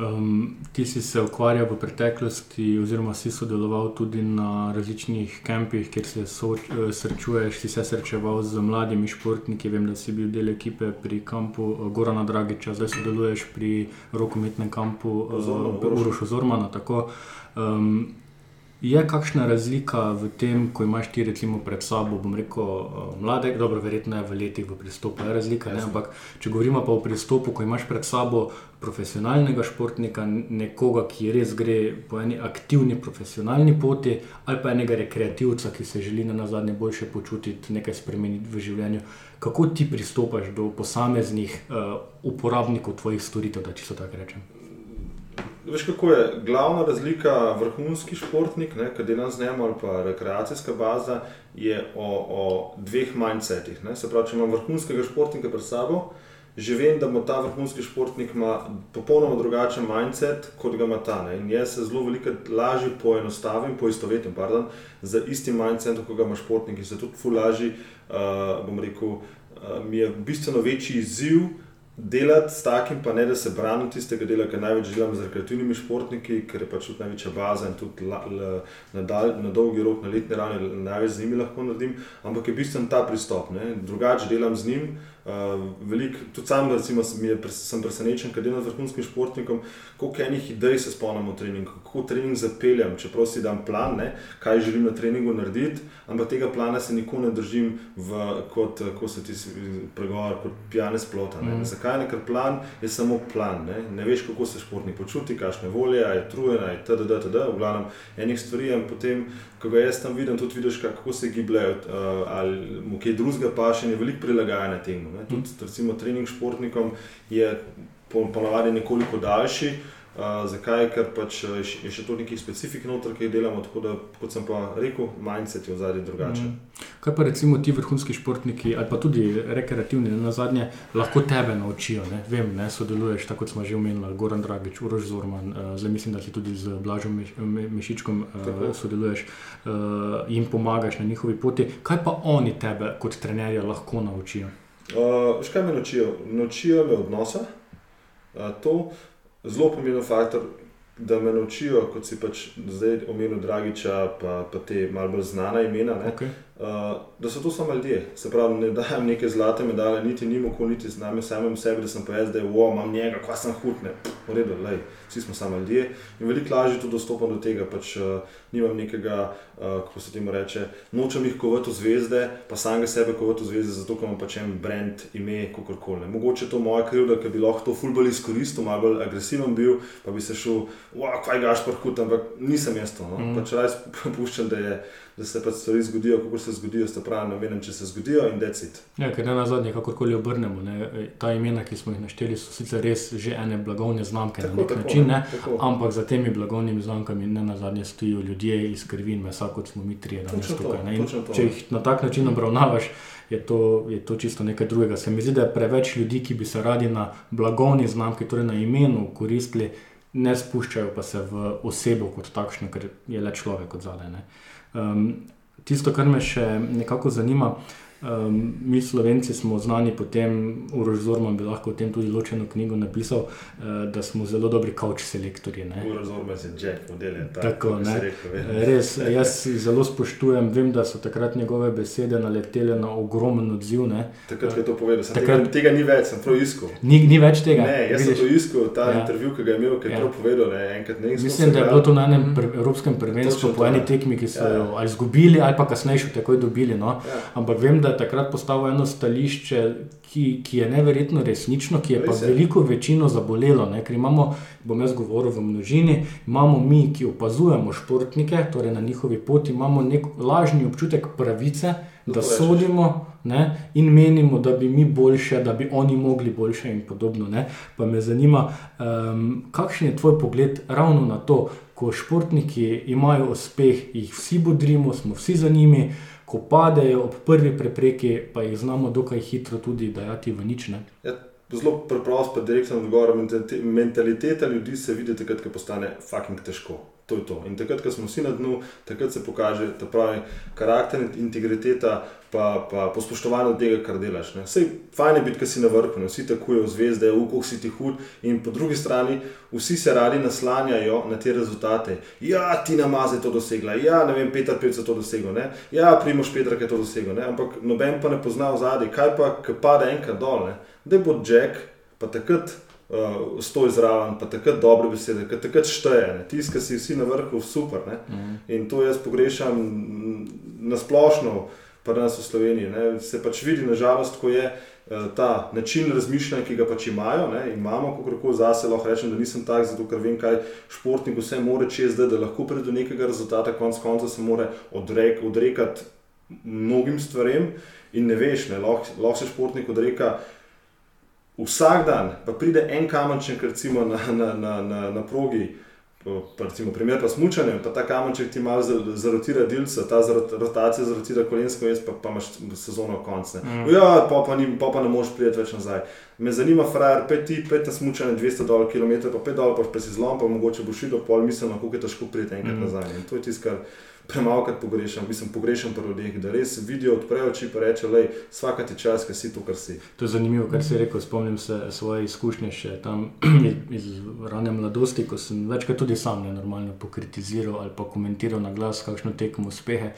Um, ti si se ukvarjal v preteklosti, oziroma si sodeloval tudi na različnih kampih, kjer se so, eh, srečuješ, si se srečeval z mladimi športniki. Vem, da si bil del ekipe pri kampu eh, Gorana Dragiča, zdaj sodeluješ pri rokometnem kampu Zormana, uh, Uroša Zormana. Tako, um, Je kakšna razlika v tem, ko imaš ti recimo pred sabo, bom rekel, eh, mlade, dobro, verjetno je v letih v pristopu, je razlika, ne? ampak če govorimo pa o pristopu, ko imaš pred sabo profesionalnega športnika, nekoga, ki res gre po eni aktivni profesionalni poti, ali pa enega rekreativca, ki se želi na zadnje boljše počutiti, nekaj spremeniti v življenju. Kako ti pristopaš do posameznih uh, uporabnikov tvojih storitev, da čisto tako rečem? Veš, kako je glavna razlika vrhunski športnik, ki dela z njim, ali pa rekreacijska baza, je o, o dveh mindsetih. Ne? Se pravi, če imam vrhunskega športnika pred sabo, že vem, da ima ta vrhunski športnik popolnoma drugačen mindset, kot ga ima ta. Ne? In jaz se zelo veliko lažje poenostavim, poistovetim pardon, z istim mindsetom, kot ga ima športnik in se tudi fulaži, uh, bom rekel, uh, mi je bistveno večji izziv delati s takim, pa ne da se branim tistega dela, ker največ delam z rekreativnimi športniki, ker je pač tudi največja baza in tudi la, la, na, dal, na dolgi rok, na letni ravni, največ z njimi lahko naredim, ampak je bistven ta pristop. Ne? Drugače delam z njim. Uh, velik, tudi sam recimo, sem, je, sem presenečen, ker delam z vrhunskim športnikom, koliko enih idej se spomnim v treningu, kako trening zapeljem, čeprav si dam plan, ne, kaj želim na treningu narediti, ampak tega plana se nikoli ne držim v, kot, ko se ti pregovor, kot pijane splota. Mm. Zakaj ne? Ker plan je samo plan. Ne, ne veš, kako se športnik počuti, kakšne volje, je trujena, je td, td, td, v glavnem enih stvari in potem, ko ga jaz tam vidim, tudi vidiš, kako se gibljajo, uh, ali mu kaj drugega pa še ne veliko prilagajanja temu. Ne. Tudi recimo trening športnikom je ponavadi nekoliko daljši. Uh, zakaj? Ker pač je še to nekaj specifik noter, ki jih delamo, tako da, kot sem pa rekel, mindset je v zadnji drugačen. Mm. Kaj pa recimo ti vrhunski športniki, ali pa tudi rekreativni, na zadnje, lahko tebe naučijo? Ne? Vem, ne sodeluješ, tako kot smo že omenili, Goran Dragič, Urož Zorman, uh, zdaj mislim, da si tudi z Blažom Meš Mešičkom uh, sodeluješ uh, in pomagaš na njihovi poti. Kaj pa oni tebe kot trenerja lahko naučijo? Uh, Škaj me naučijo? Naučijo me odnosa. Uh, to, zelo pomemben faktor, da me naučijo, kot si pač zdaj omenil, Dragiča, pa, pa te malo bolj znana imena. Okay. Uh, da so to samo ljudje. Se pravi, ne dajem neke zlate medalje, niti njim okoli, niti z nami samim sebi, da sem pa jaz, da je wow, imam njega, kva sem hudne. V redu, lej, vsi smo samo ljudje in veliko lažje tudi dostopam do tega. Pač, uh, nimam nekega, uh, kako se temu reče, nočem jih kovati v zvezde, pa samega sebe kovati v zvezde, zato ker imam pač en brand, ime, kakorkoli. Mogoče je to moja krivda, ker bi lahko to fulbol izkoristil, malo bolj agresiven bil, pa bi se šel, wow, kaj gaš parkut, ampak nisem jaz to. No? Mm. Pač raz puščam, da je da se pač stvari zgodijo, kako se zgodijo, sta pravi, namenjen, če se zgodijo in decit. Ja, ker ne na zadnje, kakorkoli obrnemo, ne, ta imena, ki smo jih našteli, so sicer res že ene blagovne znamke tako, na nek tako, način, ne, tako. ampak za temi blagovnimi znamkami ne na zadnje stojijo ljudje iz krvi in mesa, kot smo mi trije danes tukaj. Ne, če jih na tak način obravnavaš, je to, je to čisto nekaj drugega. Se mi zdi, da je preveč ljudi, ki bi se radi na blagovni znamki, torej na imenu, koristili ne spuščajo pa se v osebo kot takšno, ker je le človek od zadaj. Um, tisto, kar me še nekako zanima. Um, mi, slovenci, smo znani po tem, Urož Zorman bi lahko o tem tudi ločeno knjigo napisal, uh, da smo zelo dobri kauč selektorji. Urož Zorman je že model. Tako, rekel, Res, jaz zelo spoštujem, vem, da so takrat njegove besede naletele na ogromen odziv. Ne. Takrat je to povedal, takrat, tega, tega ni več, sem prav iskal. Ni, ni več tega. Ne, jaz vidiš? sem to iskal, ta ja. intervju, ki ga je imel, ki je ja. prav povedal, ne, enkrat ne. Mislim, da je bilo to na enem pre, evropskem prvenstvu, po eni tekmi, ki so ja. jo ali izgubili, ali pa kasneje še takoj dobili. No. Ja. Ampak vem, da je takrat postavil eno stališče, ki, ki je neverjetno resnično, ki je pa veliko večino zabolelo. Ne? Ker imamo, bom jaz govoril v množini, imamo mi, ki opazujemo športnike, torej na njihovi poti, imamo nek lažni občutek pravice, da sodimo. Ne, in menimo, da bi mi boljše, da bi oni mogli boljše, in podobno. Ne. Pa me zanima, um, kakšen je tvoj pogled ravno na to, ko športniki imajo uspeh, jih vsi bodrimo, smo vsi za njimi, ko padejo ob prvi prepreki, pa jih znamo dokaj hitro tudi dajati v nič. Ja, zelo preprosto, pa direktno odgovor. Mentaliteta ljudi se vidi, takrat, ko postane fucking težko. To je to. In takrat, ko smo vsi na dnu, takrat se pokaže ta pravi karakter, integriteta, pa, pa pospoštovanje tega, kar delaš. Vse je fajn biti, ki si na vrhu, ne? vsi takujejo zvezde, ukoh si ti hud. In po drugi strani, vsi se radi naslanjajo na te rezultate. Ja, ti namaze je to dosegla, ja, ne vem, Peter Pejc je to dosegel, ne? ja, Primoš Petra je to dosegel. Ne? Ampak noben pa ne pozna v zadnji, kaj pa, ki pade enkrat dol, da bo Jack, pa takrat uh, stoj zraven, pa takrat dobre besede, ker takrat šteje. Tisti, ki si vsi na vrhu, super. Mm. In to jaz pogrešam na splošno, pa nas v Sloveniji. Ne? Se pač vidi, nažalost, ko je uh, ta način razmišljanja, ki ga pač imajo. Ne? Imamo, kako lahko zase lahko rečem, da nisem tak, zato ker vem, kaj športnik vse more čez, da, da lahko pride do nekega rezultata, konc konca se more odrek, odrekati mnogim stvarem. In ne veš, lahko, lahko se športnik odreka vsak dan pa pride en kamenček, recimo na, na, na, na, na progi. Pa recimo, primer pa smučanje, pa ta kamenček ti malo zarotira delce, ta rotacija zarotira kolensko, jaz pa, pa imaš sezono konc. Mm. Ja, pa, pa, ni, pa, pa ne moreš priti več nazaj. Me zanima, frajer, pet ti, pet na smučanje, 200 dolarjev km, pa pet dolarjev, pa si zlom, pa mogoče boš šel do pol, mislim, kako je težko priti enkrat mm. nazaj. In to je tisto, kar premalo krat pogrešam, mislim, pogrešam pri ljudeh, da res vidijo, odprejo oči in rečejo, da vsaka ti čas, ki si to, kar si. To je zanimivo, kar si rekel. Spomnim se svoje izkušnje še tam iz, iz rane mladosti, ko sem večkrat tudi sam nenormalno pokritiziral ali pa komentiral na glas, kakšno tekmo uspehe.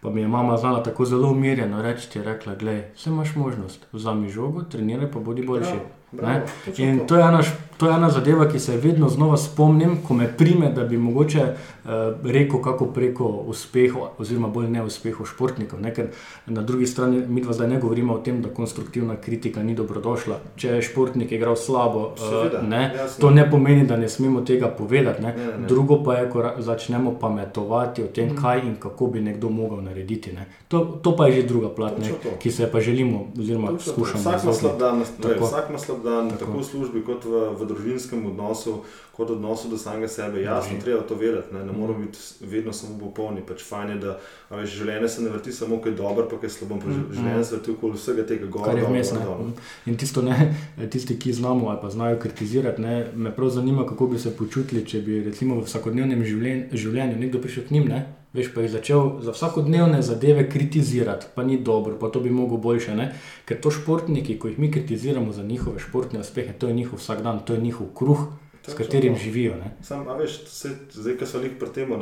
Pa mi je mama znala tako zelo umirjeno reči: ti je rekla, gledaj, vse imaš možnost, vzami žogo, treniraj pa bodi boljši. Bravo, bravo, in to je ena To je ena zadeva, ki se vedno znova spomnim, ko me prime, da bi mogoče uh, rekel, kako preko uspeha, oziroma bolj neuspeha športnikov. Ne? Ker na drugi strani mi dva zdaj ne govorimo o tem, da konstruktivna kritika ni dobrodošla. Če je športnik igral slabo, uh, ne, to ne pomeni, da ne smemo tega povedati. Ne? Ne, ne. Drugo pa je, ko začnemo pametovati o tem, mm. kaj in kako bi nekdo mogel narediti. Ne? To, to pa je že druga plat, ne, ki se pa želimo, oziroma skušamo. Vsak ima slab dan, vsak ima slab dan, tako. tako v službi kot v, v družinskem odnosu, kot odnosu do samega sebe. Jasno, treba to vedeti, ne, ne moramo biti vedno samo popolni. Pač fajn je, da veš, življenje se ne vrti samo, kaj je dobro, pa kaj je slabo. Mm. Življenje se vrti okoli vsega tega gora. In tisto, ne, tisti, ki znamo ali pa znajo kritizirati, ne, me prav zanima, kako bi se počutili, če bi recimo v vsakodnevnem življenju nekdo prišel k njim. Ne, Veš, pa je začel za vsakodnevne zadeve kritizirati, pa ni dobro, pa to bi mogel boljše. Ne? Ker to športniki, ko jih mi kritiziramo za njihove športne uspehe, to je njihov vsakdan, to je njihov kruh, to s katerim živijo. Sam, a veš, se, zdaj, ki so jih pri tem,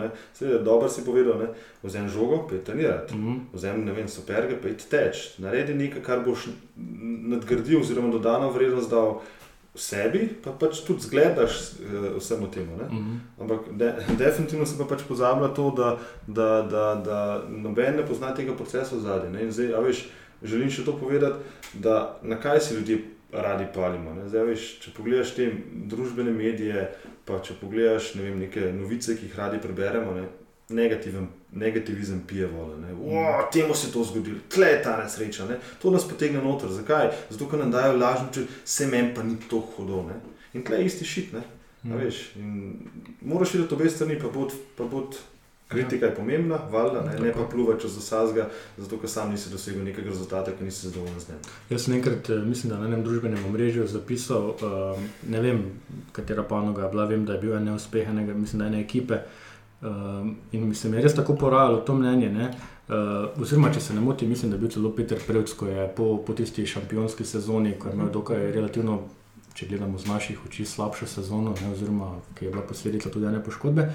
dobro si povedal, vzem žogo, pej trenirati, mm -hmm. vzem ne vem, superge, pej teč, naredi nekaj, kar boš nadgradil oziroma dodano vrednost dal v sebi, pa pač tudi zgledaš uh, vsemu temu. Mm -hmm. Ampak de, definitivno se pa pač pozablja to, da, da, da, da noben ne pozna tega procesa zadnje. Želim še to povedati, da na kaj se ljudje radi palimo. Zdaj, veš, če pogledaš te družbene medije, pa če pogledaš ne vem, neke novice, ki jih radi preberemo, ne, negativen, negativizem pije vodo. Temu se je to zgodilo, tle je ta nesreča, ne? to nas potegne noter. Zakaj? Zato, ker nam dajo lažno, če se meni pa ni to hudo. Ne? In tle je isti šit. Mm. Moraš videti obe strani, pa bo Kritika je pomembna, valjda, ne, ne pa Tako. pluva čez zasazga, zato ker sam nisi dosegel nekega rezultata, ki nisi zadovoljen z njim. Jaz sem enkrat, eh, mislim, da na enem družbenem omrežju zapisal, uh, ne vem, katera panoga je bila, vem, da je bil en neuspeh enega, mislim, da ene ekipe. Um, in mislim, je res tako porajalo to mnenje. Ne? Uh, oziroma, če se ne motim, mislim, da je bil celo Peter Prevc, ko je po, po tisti šampionski sezoni, ko je imel dokaj relativno, če gledamo z naših oči, slabšo sezono, ne, oziroma ki je bila posledica tudi ene poškodbe.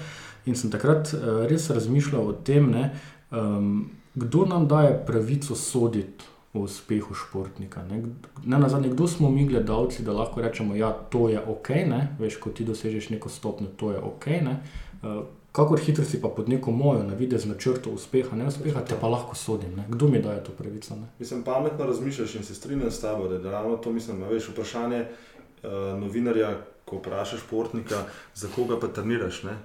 In sem takrat uh, res razmišljal o tem, ne, um, kdo nam daje pravico soditi o uspehu športnika. Ne, ne na zadnje, kdo smo mi gledalci, da lahko rečemo, da ja, to je ok, ne, veš, ko ti dosežeš neko stopnjo, to je ok. Ne, uh, Kakor hitro si pa pod neko mojo navidezno črto uspeha, ne uspeha, te pa lahko sodim. Ne? Kdo mi daje to pravico? Ne? Mislim, pametno razmišljaš in se strinjam s tabo, da je ravno to, mislim, veš, vprašanje uh, novinarja, ko vprašaš športnika, za koga pa treniraš. Ne?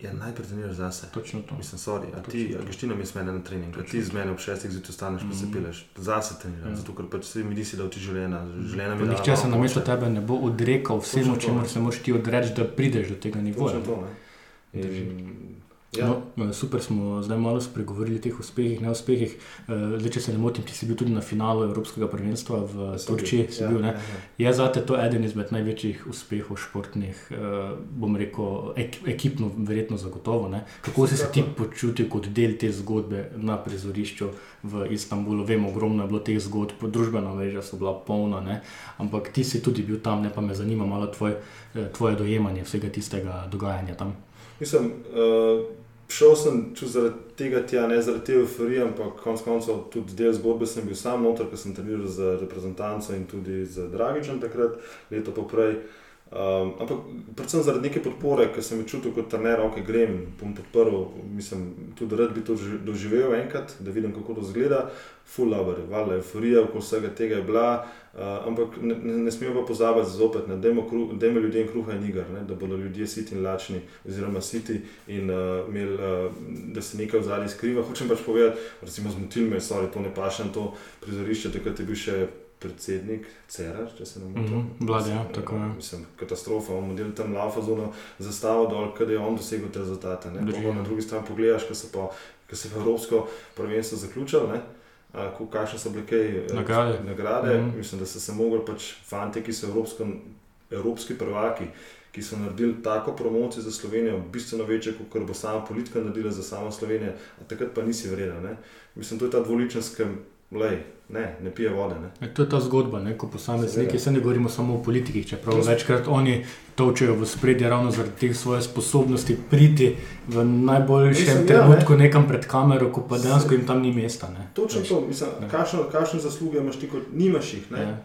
Ja, najprej treniraš zase. Točno to. Mislim, sorry, a ti, Točno a greš ti na mest mene na trening, a ti z mene ob šestih zjutraj staneš, pa se Mhm. pileš, zase treniraš, Ja. zato ker pač si mi nisi dal ti življenja, življenja mi je Nihče se malo na mesto moče. tebe ne bo odrekal vsemu, Točno čemu ne. se moraš ti odreči, da prideš do tega nivoja. Točno to, ne. In, ja, No, super smo zdaj malo spregovorili o teh uspehih, neuspehih. Eh, Zdaj, če se ne motim, ti si bil tudi na finalu Evropskega prvenstva v bil. Turčiji. si Ja, bil, ne? ja, ja. Je zate to eden izmed največjih uspehov športnih, eh, bom rekel, ek, ekipno, verjetno zagotovo. Ne? Kako si se ti počutil kot del te zgodbe na prizorišču v Istanbulu? Vemo, ogromno je bilo teh zgodb, družbena mreža so bila polna, ne? ampak ti si tudi bil tam, ne pa me zanima malo tvoj, eh, tvoje dojemanje vsega tistega dogajanja tam. Mislim, uh, šel sem ču zaradi tega tja, ne zaradi te euforije, ampak konec koncev tudi del zgodbe sem bil sam noter, ker sem treniral za reprezentanco in tudi za Dragičem takrat, leto poprej. Um, ampak predvsem zaradi neke podpore, ker sem jo čutil kot trener, ok, grem, bom podprl, mislim, tudi rad bi to ži- doživel enkrat, da vidim, kako to zgleda. Full lover, valjda euforija, okoli vsega tega je bila, uh, ampak ne, ne, ne smemo pa pozabiti zopet, ne, dajmo, ljudem kruha in igar, ne, da bodo ljudje siti in lačni, oziroma siti in uh, imeli, uh, da se nekaj v zadnji skriva. Hočem pač povedati, recimo zmotil me, sorry, to ne paše na to prizorišče, takrat je bil še predsednik Cerar, če se ne motim. Mhm, Vlade, ja, Mislim, tako je. Mislim, katastrofa, on model tam lava zunaj zastavo dol, kaj je on dosegel te rezultate. Pa ja. Na drugi strani pogledaš, ko se pa ko se je Evropsko prvenstvo zaključilo, kakšne so bile kaj eh, Nagrade. nagrade. Mhm. Mislim, da so se mogli pač fanti, ki so evropsko, evropski prvaki, ki so naredili tako promocijo za Slovenijo, bistveno večje, kot bo sama politika naredila za samo Slovenijo, a takrat pa nisi vreden. Mislim, to je ta dvoličnost, ki lej, ne, ne pije vode. Ne. E, To je ta zgodba, ne? ko posamezniki, se ne govorimo samo o politikih, čeprav To večkrat oni točejo v spredje ravno zaradi teh svoje sposobnosti priti v najboljšem Mislim, ja, trenutku nekam pred kamero, ko pa dejansko jim tam ni mesta. Ne? Točno Veš. to, mislim, Ne. kakšne, kakšne zasluge imaš ti, kot nimaš jih. Ne? Ja.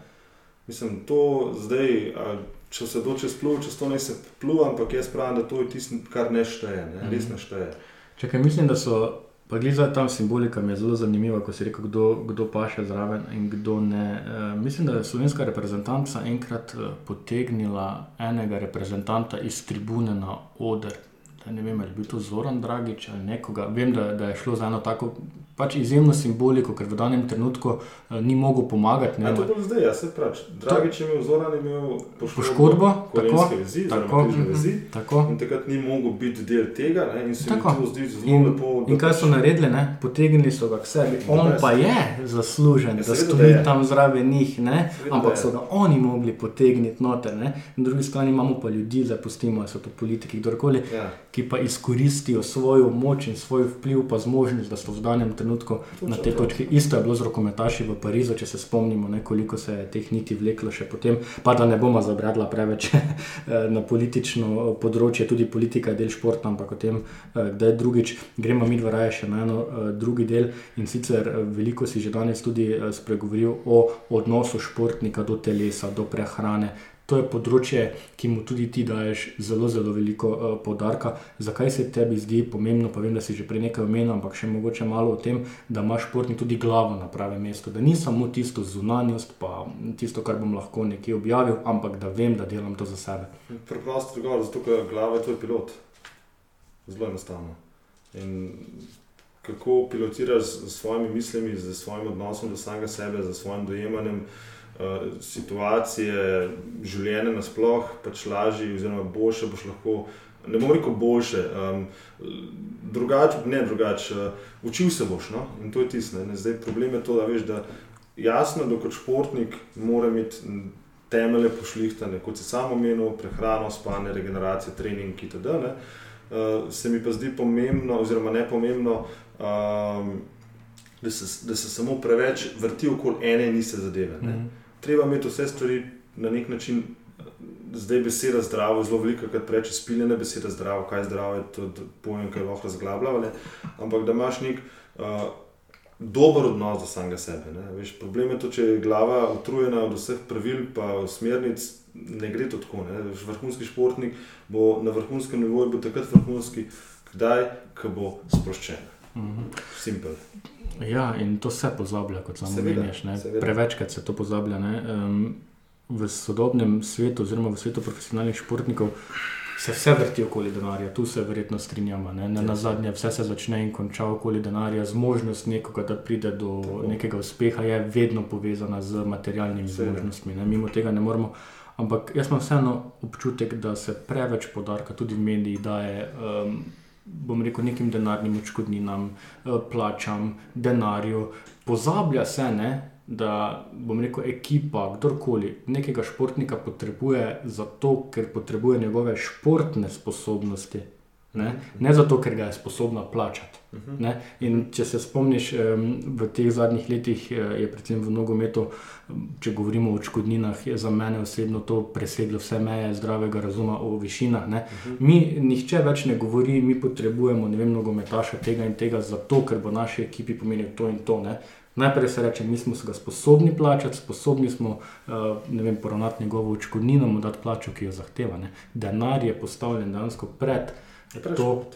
Mislim, to zdaj, a, če se do čez pluv, čez to ne se pluva, ampak jaz pravim, da to je tisto, kar ne šteje, ne? res Mhm. ne šteje. Čakaj, mislim, da so, pa gleda tam simbolika, mi je zelo zanimiva, ko si rekel, kdo, kdo paše zraven in kdo ne. E, mislim, da je slovenska reprezentanca enkrat e, potegnila enega reprezentanta iz tribune na oder. Da ne vem, ali je bil to Zoran Dragič ali nekoga. Vem, da, da je šlo za eno tako pač izjemno simboliko, ker v danem trenutku e, ni mogel pomagati. Ne, A to bilo zdaj, jaz se pravi. Dragič je imel, Zoran imel Poškodbo, kolenske tako, vezi, tako, mhm, vezi. tako. In takrat ni mogel biti del tega, ne? in se mi Tako. to zdi zelo In, lepo. da in kaj pač- so naredili? Ne? Potegnili so ga k sebi. On Brez. pa je zaslužen, Ja, da da stoji je. tam zraven njih, ne? Seveda, ampak da so ga oni mogli potegniti noter. Ne? Na drugi strani imamo pa ljudi, zdaj pustimo, so to politiki, kdorkoli, Ja, ki pa izkoristijo svojo moč in svoj vpliv, pa zmožnost, da so v danem trenutku na tej to. točki. Isto je bilo z rokometaši v Parizu, če se spomnimo, ne, koliko se je teh niti vleklo še potem. Pa da ne bomo zabradla preveč eh, na politično področje, tudi politika je del športa, ampak o tem, eh, kdaj drugič. Gremo mi dva raje še na eno eh, drugi del in sicer eh, veliko si že danes tudi eh, spregovoril o odnosu športnika do telesa, do prehrane. To je področje, ki mu tudi ti daješ zelo, zelo veliko uh, poudarka. Zakaj se tebi zdi pomembno, pa vem, da si že prej nekaj omenil, ampak še mogoče malo o tem, da ima športnik tudi glavo na pravem mestu, da ni samo tisto zunanjost, pa tisto, kar bom lahko nekje objavil, ampak da vem, da delam to za sebe. preprosto odgovor, zato ker glava je tvoj pilot. Zelo enostavno. In kako pilotiraš s svojimi mislimi, z svojim odnosom do samega sebe, z svojim dojemanjem uh, situacije, življenja nasploh, pač lažje, oziroma boljše boš lahko ne bom rekel boljše, um, drugače, ne drugače, uh, učil se boš. No? In to je tisto. Zdaj problem je to, da veš, da jasno, da kot športnik mora imeti temelje pošlihtane, kot si samo omenil, prehrano, spanje, regeneracija, trening itd. Ne? Uh, se mi pa zdi pomembno, oziroma ne pomembno, um, da, se, da se samo preveč vrti okoli ene in iste zadeve. Mm -hmm. Treba imeti vse stvari na nek način zdaj beseda zdravo, zelo velika, kar reče spiljene besede zdravo, kaj je zdravo, je to pojem, ki je lahko razglabljalo. Ampak da imaš nek uh, dober odnos do samega sebe. Veš, problem je to, če je glava utrujena od vseh pravil, pa smernic, ne gre to tako. Veš, vrhunski športnik bo na vrhunskem nivoju, bo takrat vrhunski, kdaj, ko bo sproščen. Mhm. Simpel. Ja, in to se pozablja, kot samo meniš. Prevečkrat se to pozablja. Um, v sodobnem svetu, oziroma v svetu profesionalnih športnikov, se vse vrti okoli denarja, tu se verjetno strinjamo. Ne? Na zadnje, vse se začne in konča okoli denarja, z možnost nekoga, da pride do Tako. nekega uspeha, je vedno povezana z materialnimi zmožnostmi. Mimo tega ne moremo. Ampak jaz imam vseeno občutek, da se preveč podarka tudi v medijih daje. Um, Bom rekel, nekim denarnim odškodninam, eh, plačam, denarju, pozablja se, ne, da bom rekel, ekipa, kdorkoli nekega športnika potrebuje zato, ker potrebuje njegove športne sposobnosti. Ne, ne zato, ker ga je sposobna plačati. Ne. In če se spomniš, v teh zadnjih letih eh, je predvsem v nogometu, če govorimo o odškodninah, za mene osebno to preseglo vse meje zdravega razuma o višinah. Ne. Mi, nihče več ne govori, mi potrebujemo, vem, nogometaša tega in tega, zato ker bo naši ekipi pomenil to in to. Ne. Najprej se reče, mi smo se ga sposobni plačati, sposobni smo uh, poravnati njegovo odškodnino, mu dati plačo, ki jo zahteva. Ne. Denar je postavljen dejansko pred,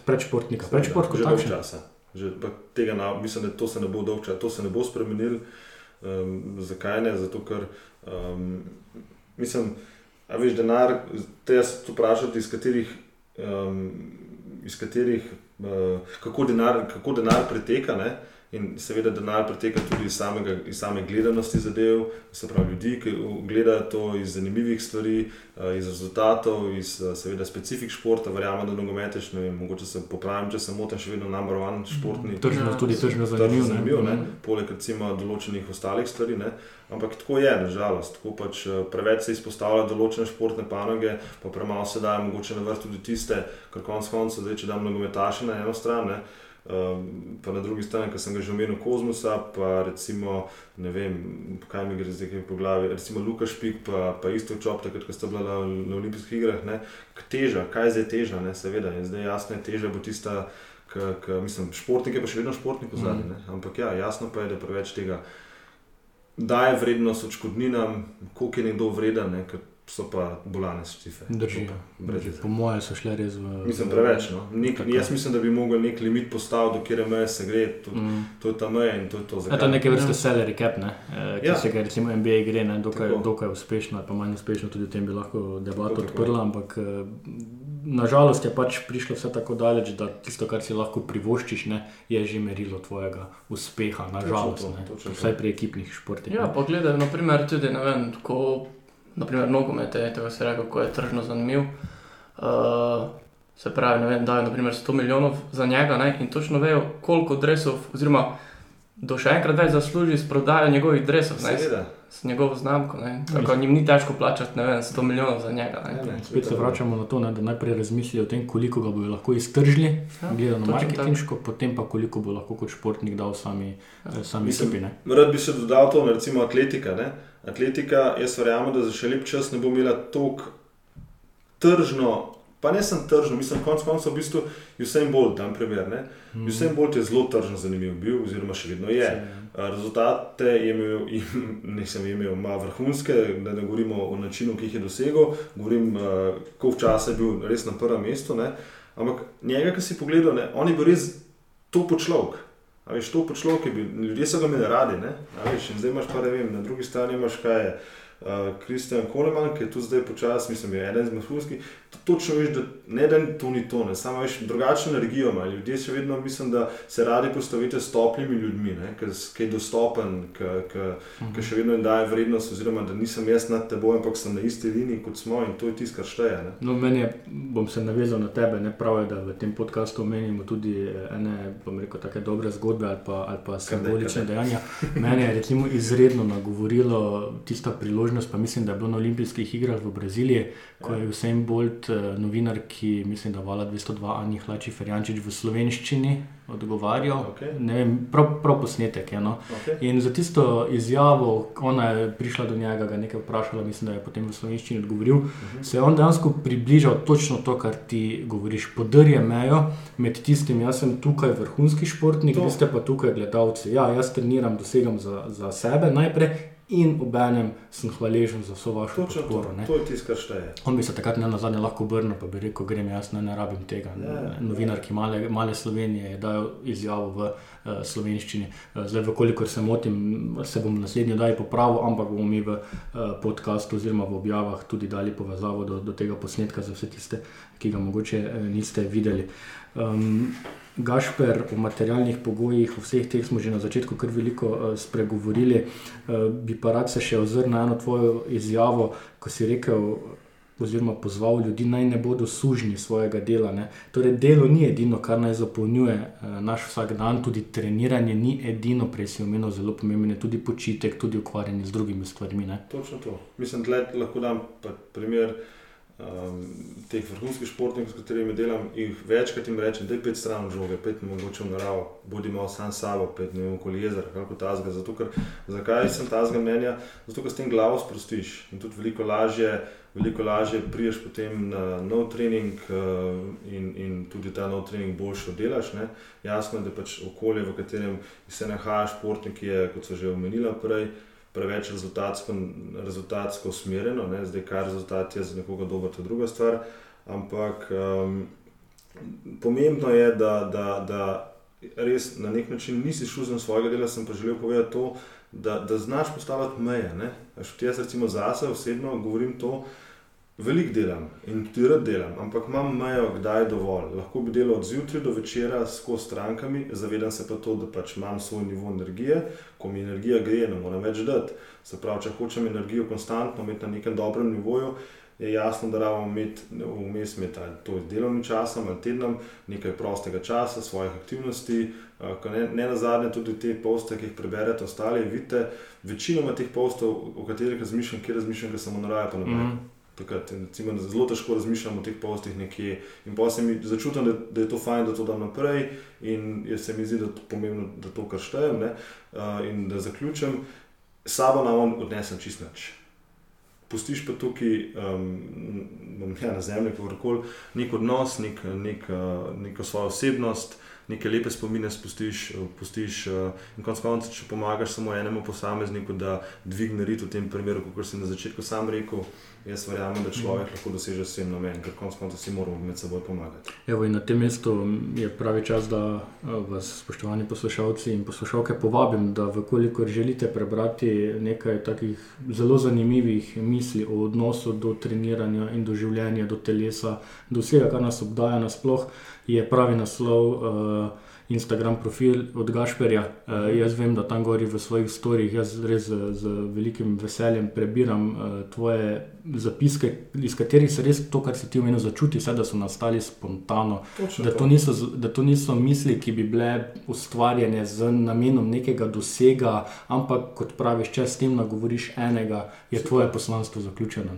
pred športnika, pred športnikom. Že dolgo časa. Že, tega, na, mislim, da to se ne bo dolgo časa, to se ne bo spremenilo. Um, zakaj ne? Zato, ker um, mislim, da veš denar, te jaz tu vprašati, iz katerih. Um, iz katerih uh, kako, denar, kako denar preteka. Ne? In seveda denar preteka tudi iz, samega, iz same gledanosti zadev, se pravi ljudi, ki gledajo to iz zanimivih stvari, eh, iz rezultatov, iz eh, seveda specifik športa. Verjamem, da nogometeš, ne vem, mogoče se popravim, če sem moten, še vedno number one športni. Tržno, ja. tudi tržno zanimivo. zanimivo ne? Ne? Poleg recimo določenih ostalih stvari. Ne? Ampak tako je, nažalost. Tako pač eh, preveč se izpostavlja določene športne panoge, pa premalo se da, mogoče na vrh tudi tiste, kar konc koncev, če dam nogometaše na eno stran. Ne? Um, pa na drugi strani, ki sem ga že omenil, Kozmosa, pa recimo, ne vem, kaj mi gre zdaj po glavi, recimo Lukaš Pik, pa, pa isto čop, takrat, ko sta bila na, na olimpijskih igrah, ne, teža, kaj zdaj teža, ne, seveda, in zdaj jasno je, teža bo tista, ki, mislim, športnik je pa še vedno športnik v zadnji, mm. ampak ja, jasno pa je, da preveč tega daje vrednost odškodninam, koliko je nekdo vreden, ne, so pa bolane štife. Drži. Po mojem so šle res v. Mislim, preveč. No. Nek, jaz mislim, da bi lahko nek limit postavil, do kjer meje se gre. To, mm. to je ta meja in to je to. Je to neke vrste ja. salary cap, ne? e, ki ja. se ga recimo MBA gre, ne? dokaj, dokaj uspešno, pa manj uspešno, tudi o tem bi lahko debato odprla. Ampak e, nažalost je pač prišlo vse tako daleč, da tisto, kar si lahko privoščiš, ne, je že merilo tvojega uspeha. Nažalost, vsaj pri ekipnih športih. Ja, pogledaj, naprimer, tudi ne vem, ko naprimer nogomet, tako se reče, ko je tržno zanimiv. Uh, se pravi, ne vem, da je 100 milijonov za njega ne, in točno vejo, koliko drevesov, oziroma do še enkrat več zasluži s prodajo njegovih drevesov. S njegovo znamko. Tako jim ni težko plačati vem, 100 milijonov za njega. Ne. Ne, ne, spet se vračamo na to, ne, da najprej razmislijo o tem, koliko ga bodo lahko iztržili, ja, gledano marketinško, potem pa koliko bo lahko kot športnik dal sami, ja. sami sebi. Rad bi še dodal to, recimo atletika. Ne. Atletika, jaz verjamem, da za še lep čas ne bo imela tako tržno, pa ne sem tržno, mislim, konc koncev v bistvu Usain Bolt, tam primer. Mm. Usain Bolt je zelo tržno zanimiv bil, oziroma še vedno je. Ja. Rezultate je imel, nisem imel, ima vrhunske, da ne govorimo o načinu, ki jih je dosegel, govorim, koliko časa je bil res na prvem mestu. Ne? Ampak njega, ki si pogledal, ne? on je bil res to počlovek. A veš, to počlo, ki bi ljudje so ga imeli radi, ne? A veš, in zdaj imaš pa, ne vem, na drugi strani imaš kaj, Kristjan uh, Koleman, ki je tu zdaj počasi, mislim, je eden izmed vrhunskih. Točno veš, da ne da to ni to, ne. samo veš drugačno energijo ima. Ljudje še vedno mislim, da se radi postavite s toplimi ljudmi, ki je dostopen, ki mhm. še vedno jim daje vrednost, oziroma da nisem jaz nad teboj, ampak sem na isti liniji kot smo in to je tisto, kar šteje. No, meni je, bom se navezal na tebe, ne pravi, da v tem podkastu omenimo tudi eh, ene, bom rekel, take dobre zgodbe ali pa, ali pa simbolične dejanja. Mene je recimo izredno nagovorilo tista priložnost, pa mislim, da je bilo na olimpijskih igrah v Braziliji, ko je vsem bolj eh, novinar, ki mislim, da vala 202 Ani Hlači Ferjančič v slovenščini odgovarjal. Okay. Vem, prav, prav posnetek je. No? Okay. In za tisto izjavo, ona je prišla do njega, ga nekaj vprašala, mislim, da je potem v slovenščini odgovoril. Uh mhm. -huh. Se je on dejansko približal točno to, kar ti govoriš. Podrje mejo med tistim, jaz sem tukaj vrhunski športnik, vi ste pa tukaj gledalci. Ja, jaz treniram, dosegam za, za sebe najprej in obenem sem hvaležen za vso vašo Točno podporo. To, to je tisto, kar šteje. On bi se takrat ne na zadnje lahko obrnil, pa bi rekel: Grem jaz, ne, ne rabim tega. Ne, Novinarki male, male Slovenije je dal izjavo v uh, slovenščini. Uh, zdaj, koliko se motim, se bom naslednji dan popravil, ampak bomo mi v uh, podkastu oziroma v objavah tudi dali povezavo do, do tega posnetka za vse tiste, ki ga mogoče uh, niste videli. Um, Gašper, o materialnih pogojih, o vseh teh smo že na začetku kar veliko uh, spregovorili. Uh, bi pa rad se še ozrl na eno tvojo izjavo, ko si rekel, oziroma pozval ljudi, naj ne bodo sužni svojega dela. Ne? Torej, delo ni edino, kar naj zapolnjuje uh, naš vsak dan, tudi treniranje ni edino, prej si omenil zelo pomembno, tudi počitek, tudi ukvarjanje z drugimi stvarmi. Ne? Točno to. Mislim, da lahko dam primer um, teh vrhunskih športnikov, s katerimi delam, jih večkrat jim rečem, da je pet stran žoge, pet mogoče v naravo, bodi malo sam sabo, pet ne vem, okoli jezera, kako ta zga. Zato, ker, zakaj sem ta zga mnenja? Zato, ker s tem glavo sprostiš in tudi veliko lažje. Veliko lažje priješ potem na nov trening uh, in, in tudi ta nov trening boljšo delaš. Ne? Jasno je, da pač okolje, v katerem se nahajaš, športnik je, kot so že omenila prej, uh, preveč rezultatsko, rezultatsko usmerjeno, ne? zdaj kar rezultat je za nekoga dober, to je druga stvar. Ampak um, pomembno je, da, da, da res na nek način nisi za svojega dela, sem pa želel povedati to, da, da znaš postavljati meje. Jaz, recimo, zase osebno govorim to, da Veliko delam in tudi rad delam, ampak imam mejo, kdaj je dovolj. Lahko bi delal od zjutraj do večera s strankami, zavedam se pa to, da pač imam svoj nivo energije, ko mi energija gre, ne morem več dati. Se pravi, če hočem energijo konstantno imeti na nekem dobrem nivoju, je jasno, da rabimo imeti vmes med to delovnim časom ali tednom nekaj prostega časa, svojih aktivnosti. Ne, ne na zadnje, tudi te poste, ki jih preberete, ostali, vidite, večinoma teh postov, o katerih razmišljam, kjer razmišljam, ker sem na raju, pa morem. Mm -hmm takrat. Recimo, zelo težko razmišljamo o teh postih nekje. In pa se mi začutim, da, da je to fajn, da to dam naprej. In se mi zdi, da je pomembno, da to kar štejem. Uh, in da zaključim, sabo na on odnesem čist nič. Pustiš pa tukaj, um, ja, na zemlji, kakorkoli, nek odnos, nek, nek, uh, neko svojo osebnost. Neke lepe spomine spustiš, pustiš, in konec koncev, če pomagaš samo enemu posamezniku, da dvigne rit v tem primeru, kot si na začetku sam rekel, Jaz verjamem, da človek lahko doseže vsem namen, ker konec koncev si moramo med seboj pomagati. Evo, na tem mestu je pravi čas, da vas, spoštovani poslušalci in poslušalke, povabim, da vkolikor želite prebrati nekaj takih zelo zanimivih misli o odnosu do treniranja in do življenja, do telesa, do vsega, kar nas obdaja nasploh, je pravi naslov. Uh, Instagram profil od Gašperja. Uh, jaz vem, da tam gori v svojih storjih, jaz res z, z velikim veseljem prebiram uh, tvoje zapiske, iz katerih se res to, kar si ti omenil, začuti, vse, da so nastali spontano. Da to, niso, da to niso misli, ki bi bile ustvarjene z namenom nekega dosega, ampak kot praviš, če s tem nagovoriš enega, je Super. tvoje poslanstvo zaključeno.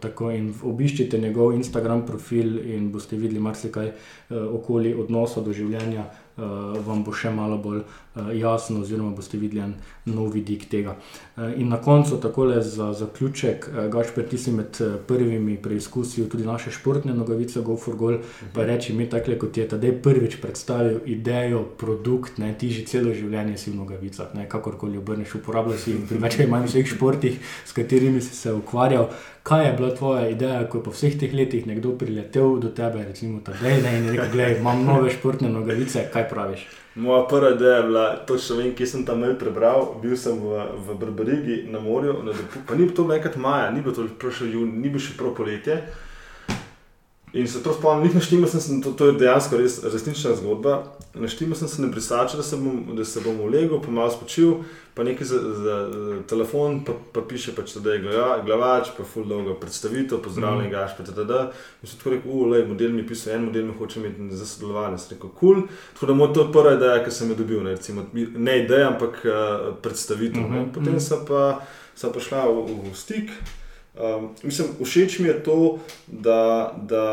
Tako in obiščite njegov Instagram profil in boste videli marsikaj uh, okoli odnosa do življenja vam bo še malo bolj uh, jasno, oziroma boste videli en nov vidik tega. Uh, in na koncu, tako le za zaključek, uh, Gašper, ti si med prvimi preizkusili tudi naše športne nogavice, Go for Goal. Pa reči mi, tako kot je tedaj prvič predstavil idejo, produkt, ne, ti že celo življenje si v nogavicah, ne, kakorkoli obrneš, uporabljal si jih pri več ali manj vseh športih, s katerimi si se ukvarjal. Kaj je bila tvoja ideja, ko je po vseh teh letih nekdo priletel do tebe, recimo, da je ne in rekel: imam nove športne nogavice, kaj praviš? Moja prva ideja je bila, točno vem, kje sem tam mail prebral. Bil sem v, v Barbarigi na morju, na dopu, pa ni bilo to nekaj maja, ni bilo to prišel jun, ni bil še prav poletje. In se to spomnim, njih naštima sem se, to, to je dejansko res resnična zgodba. Naštima sem se ne brisačil, da, se bom- da se bom ulegel, pa malo spočil, pa nekaj za, za, za telefon, pa, pa piše pač, da je glava, glavač, pa full dolgo predstavitev, pozdravljen, mm. gaš, pa td. In sem tako rekel, ulej, model mi je pisal, en model me hoče imeti za sodelovanje. Sem rekel, kul. Cool. Tako da moj to je prva ideja, ki sem jo dobil, ne, recimo, ne ideja, ampak uh, predstavitev. Mm -hmm. Potem mhm. sem pa, sem pa šla v, v stik. Um, mislim, všeč mi je to, da, da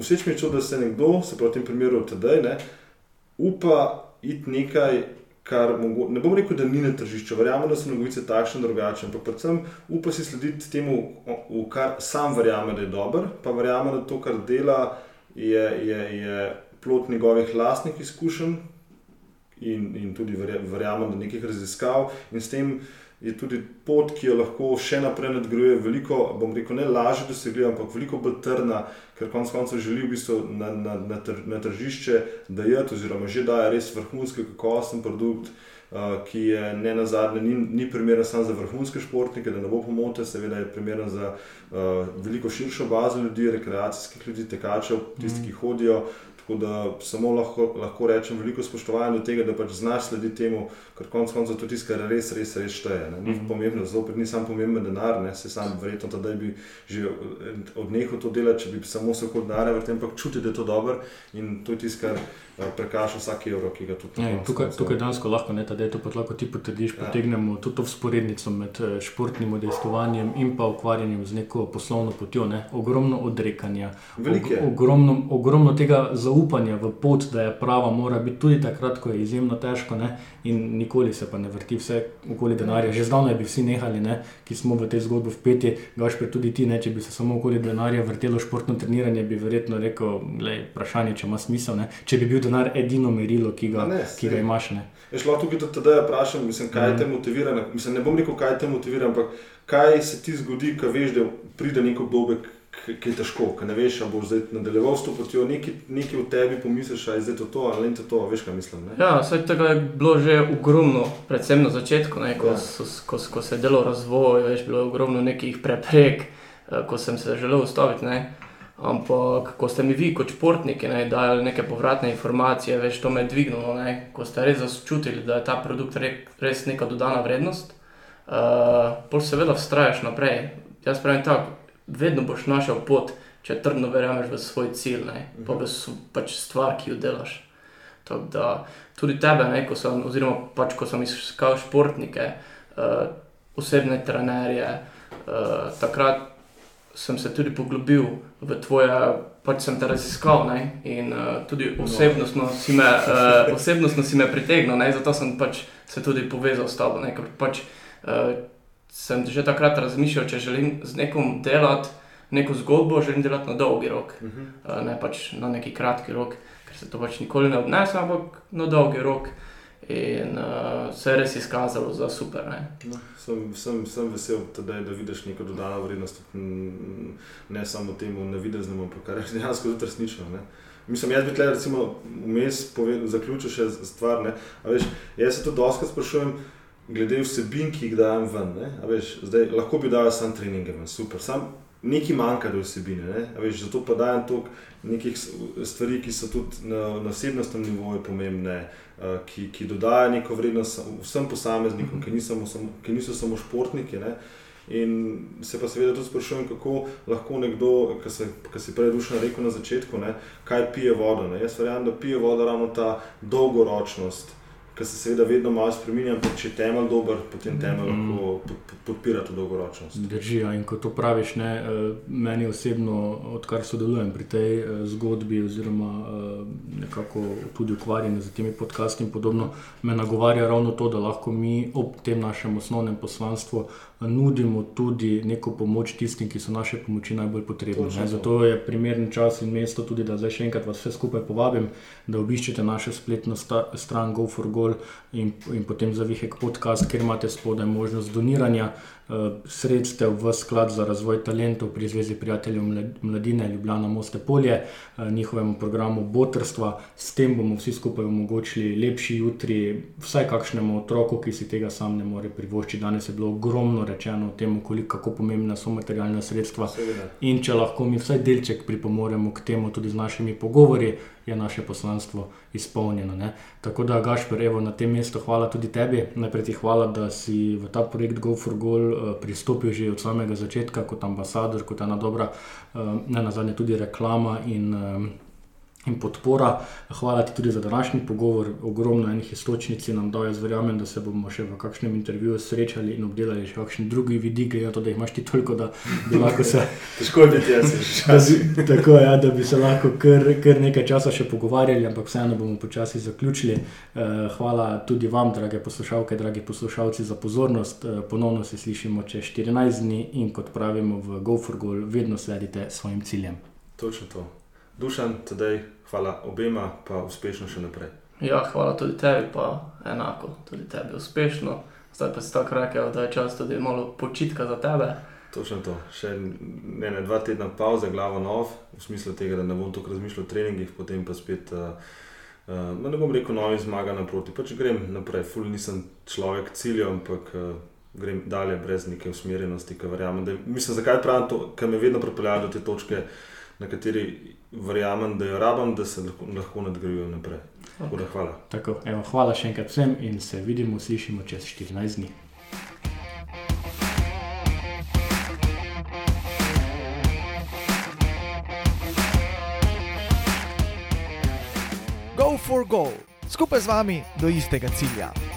všeč mi je to, da se nekdo, se pravi v tem primeru tedaj, ne, upa iti nekaj, kar mogo, ne bom rekel, da ni na tržišču, verjamem, da so novice takšne in drugačne, ampak predvsem upa si slediti temu, v kar sam verjame, da je dober, pa verjame, da to, kar dela, je, je, je plot njegovih lastnih izkušenj in, in tudi verja- verjamem, da nekih raziskav in s tem je tudi pot, ki jo lahko še naprej nadgrajuje, veliko, bom rekel, ne lažje dosegljiva, ampak veliko bolj trdna, ker konec koncev želi v bistvu na, na, na, tr, na tržišče dajati, oziroma že daje res vrhunski kakovosten produkt. Uh, ki je ne na zadnje, ni, ni primeren samo za vrhunske športnike, da ne bo pomote, seveda je primeren za uh, veliko širšo bazo ljudi, rekreacijskih ljudi, tekačev, tisti, ki hodijo. Tako da samo lahko, lahko rečem veliko spoštovanja do tega, da pač znaš slediti temu, ker konec koncev to tisto, kar res, res, res šteje. Ne. Ni pomembno, zopet ni samo pomemben denar, ne. se sam verjetno tedaj bi že odnehal to delati, če bi samo se denarja vrtel, ampak čuti, da je to dobro in to je tisto, kar eh, prekaša vsak evro, ki ga tudi Ja, in konec tukaj, tukaj dejansko lahko, ne, da je to pa lahko ti potrdiš, Ja. potegnemo tudi to vzporednico med eh, športnim udejstvovanjem in pa ukvarjanjem z neko poslovno potjo. Ne. Ogromno odrekanja, je. ogromno, ogromno tega zaupanja v pot, da je prava, mora biti tudi takrat, ko je izjemno težko ne, in nikoli se pa ne vrti vse okoli denarja. Že zdavnaj bi vsi nehali, ne, ki smo v tej zgodbi vpeti, gaš pa tudi ti, ne, če bi se samo okoli denarja vrtelo športno treniranje, bi verjetno rekel, glej, vprašanje, če ima smisel, ne, če bi bil denar edino merilo, ki ga, ne, ki ga imaš. Ne. Jaz lahko tukaj tudi tedaj vprašam, mislim, kaj te motivira. na- Mislim, ne bom rekel, kaj te motivira, ampak kaj se ti zgodi, ko veš, da pride neko obdobje, k- ki je težko, ki ne veš, ali boš zdaj nadaljeval s to potjo, nekaj, nekaj v tebi pomisliš, ali je zdaj to to, ali ni to to, veš, kaj mislim. Ne? Ja, vse tega je bilo že ogromno, predvsem na začetku, ne, ko, Ja. so, ko, ko se je delo razvoj, veš, bilo je ogromno nekih preprek, eh, ko sem se želel ustaviti. Ne. Ampak, ko ste mi vi kot športniki ne, dajali neke povratne informacije, veš, to me je dvignilo, ne, ko ste res začutili, da je ta produkt re, res neka dodana vrednost, uh, pol seveda vztrajaš naprej. Jaz pravim tako, vedno boš našel pot, če trdno verjameš v svoj cilj, ne, pa v s- pač stvar, ki jo delaš. Tako da tudi tebe, ne, ko sem, oziroma pač, ko sem iskal športnike, uh, osebne trenerje, uh, takrat sem se tudi poglobil v tvoje, pač sem te raziskal ne, in uh, tudi osebnostno si me, uh, osebnostno si me pritegnil, ne, zato sem pač se tudi povezal s tabo. Ne, ker pač, uh, sem že takrat razmišljal, če želim z nekom delati neko zgodbo, želim delati na dolgi rok, Uh -huh. uh, ne pač na neki kratki rok, ker se to pač nikoli ne obnese, ampak na dolgi rok. In uh, se je res izkazalo za super. Ne. no, sem, sem, sem vesel, tedaj, da vidiš neko dodano vrednost, ne samo temu navideznemu, ampak kar je dejansko tudi resnično. Ne? Mislim, jaz bi tle, recimo, vmes zaključil še stvar. Ne? A Veš, jaz se to doskrat sprašujem, glede vsebin, ki jih dajem ven. Veš, zdaj, lahko bi dal samo treninge ven, super. Sam nekaj manjka do vsebine. Ne? Veš, zato pa dajem toliko nekih stvari, ki so tudi na, na osebnostnem nivoju pomembne, eh, ki, ki dodajo neko vrednost vsem posameznikom, ki, ni samo, samo, ki niso samo športniki. Ne? In se pa seveda tudi sprašujem, kako lahko nekdo, ki si prej dušno rekel na začetku, ne, kaj pije vodo. Ne. Jaz verjamem, da pije vodo ravno ta dolgoročnost, ki se seveda vedno malo spremenja, ampak če je temelj dober, potem temelj lahko pod, pod, podpira to dolgoročnost. Drži, ja, in ko to praviš, ne, eh, meni osebno, odkar sodelujem pri tej eh, zgodbi, oziroma eh, nekako tudi ukvarjam z temi podcasti in podobno, me nagovarja ravno to, da lahko mi ob tem našem osnovnem poslanstvu nudimo tudi neko pomoč tistim, ki so naše pomoči najbolj potrebni. Ne. Zato je primeren čas in mesto tudi, da zdaj še enkrat vas vse skupaj povabim, da obiščete našo spletno sta, stran GoForGo GoForGoal in, in potem Zavihek podcast, kjer imate spodaj možnost doniranja uh, sredstev v sklad za razvoj talentov pri Zvezi prijateljev mladine Ljubljana Moste Polje, uh, njihovemu programu Botrstva. S tem bomo vsi skupaj omogočili lepši jutri vsaj kakšnemu otroku, ki si tega sam ne more privoščiti. Danes je bilo ogromno rečeno o tem, koliko kako pomembna so materialna sredstva. Seveda. In če lahko mi vsaj delček pripomoremo k temu tudi z našimi pogovori, je naše poslanstvo izpolnjeno. Ne? Tako da, Gašpor, evo, na tem mestu hvala tudi tebi. Najprej ti hvala, da si v ta projekt Go for Goal uh, pristopil že od samega začetka kot ambasador, kot ena dobra, uh, ne na zadnje tudi reklama in uh, in podpora. Hvala ti tudi za današnji pogovor. Ogromno enih istočnic nam dajo. Jaz verjamem, da se bomo še v kakšnem intervjuju srečali in obdelali še kakšen drugi vidik, glede na to, da imaš ti toliko, da bi lahko se. Težko je biti jaz, že tako je, ja, da bi se lahko kar, kar nekaj časa še pogovarjali, ampak vseeno bomo počasi zaključili. Eh, hvala tudi vam, drage poslušalke, dragi poslušalci, za pozornost. Eh, ponovno se slišimo čez 14 dni in kot pravimo v GoForGoal, vedno sledite svojim ciljem. Točno to. Dušan, tedaj hvala obema, pa uspešno še naprej. Ja, hvala tudi tebi, pa enako, tudi tebi uspešno. Zdaj pa si tako rekel, da je čas tudi malo počitka za tebe. Točno to, še ne, ne dva tedna pauze, glava nov, v smislu tega, da ne bom tako razmišljal o treningih, potem pa spet. Uh, Uh, ne bom rekel, novi zmaga naproti, pač grem naprej. Ful nisem človek ciljev, ampak uh, grem dalje brez neke usmerjenosti, ki verjamem. Da, mislim, zakaj pravim to, kar me vedno pripeljajo do te točke, na kateri verjamem, da jo rabim, da se lahko, lahko nadgrajujem naprej. Okay. Da, hvala. Tako, evo, hvala še enkrat vsem in se vidimo, slišimo čez 14 dni. Go for goal, skupaj z vami do istega cilja.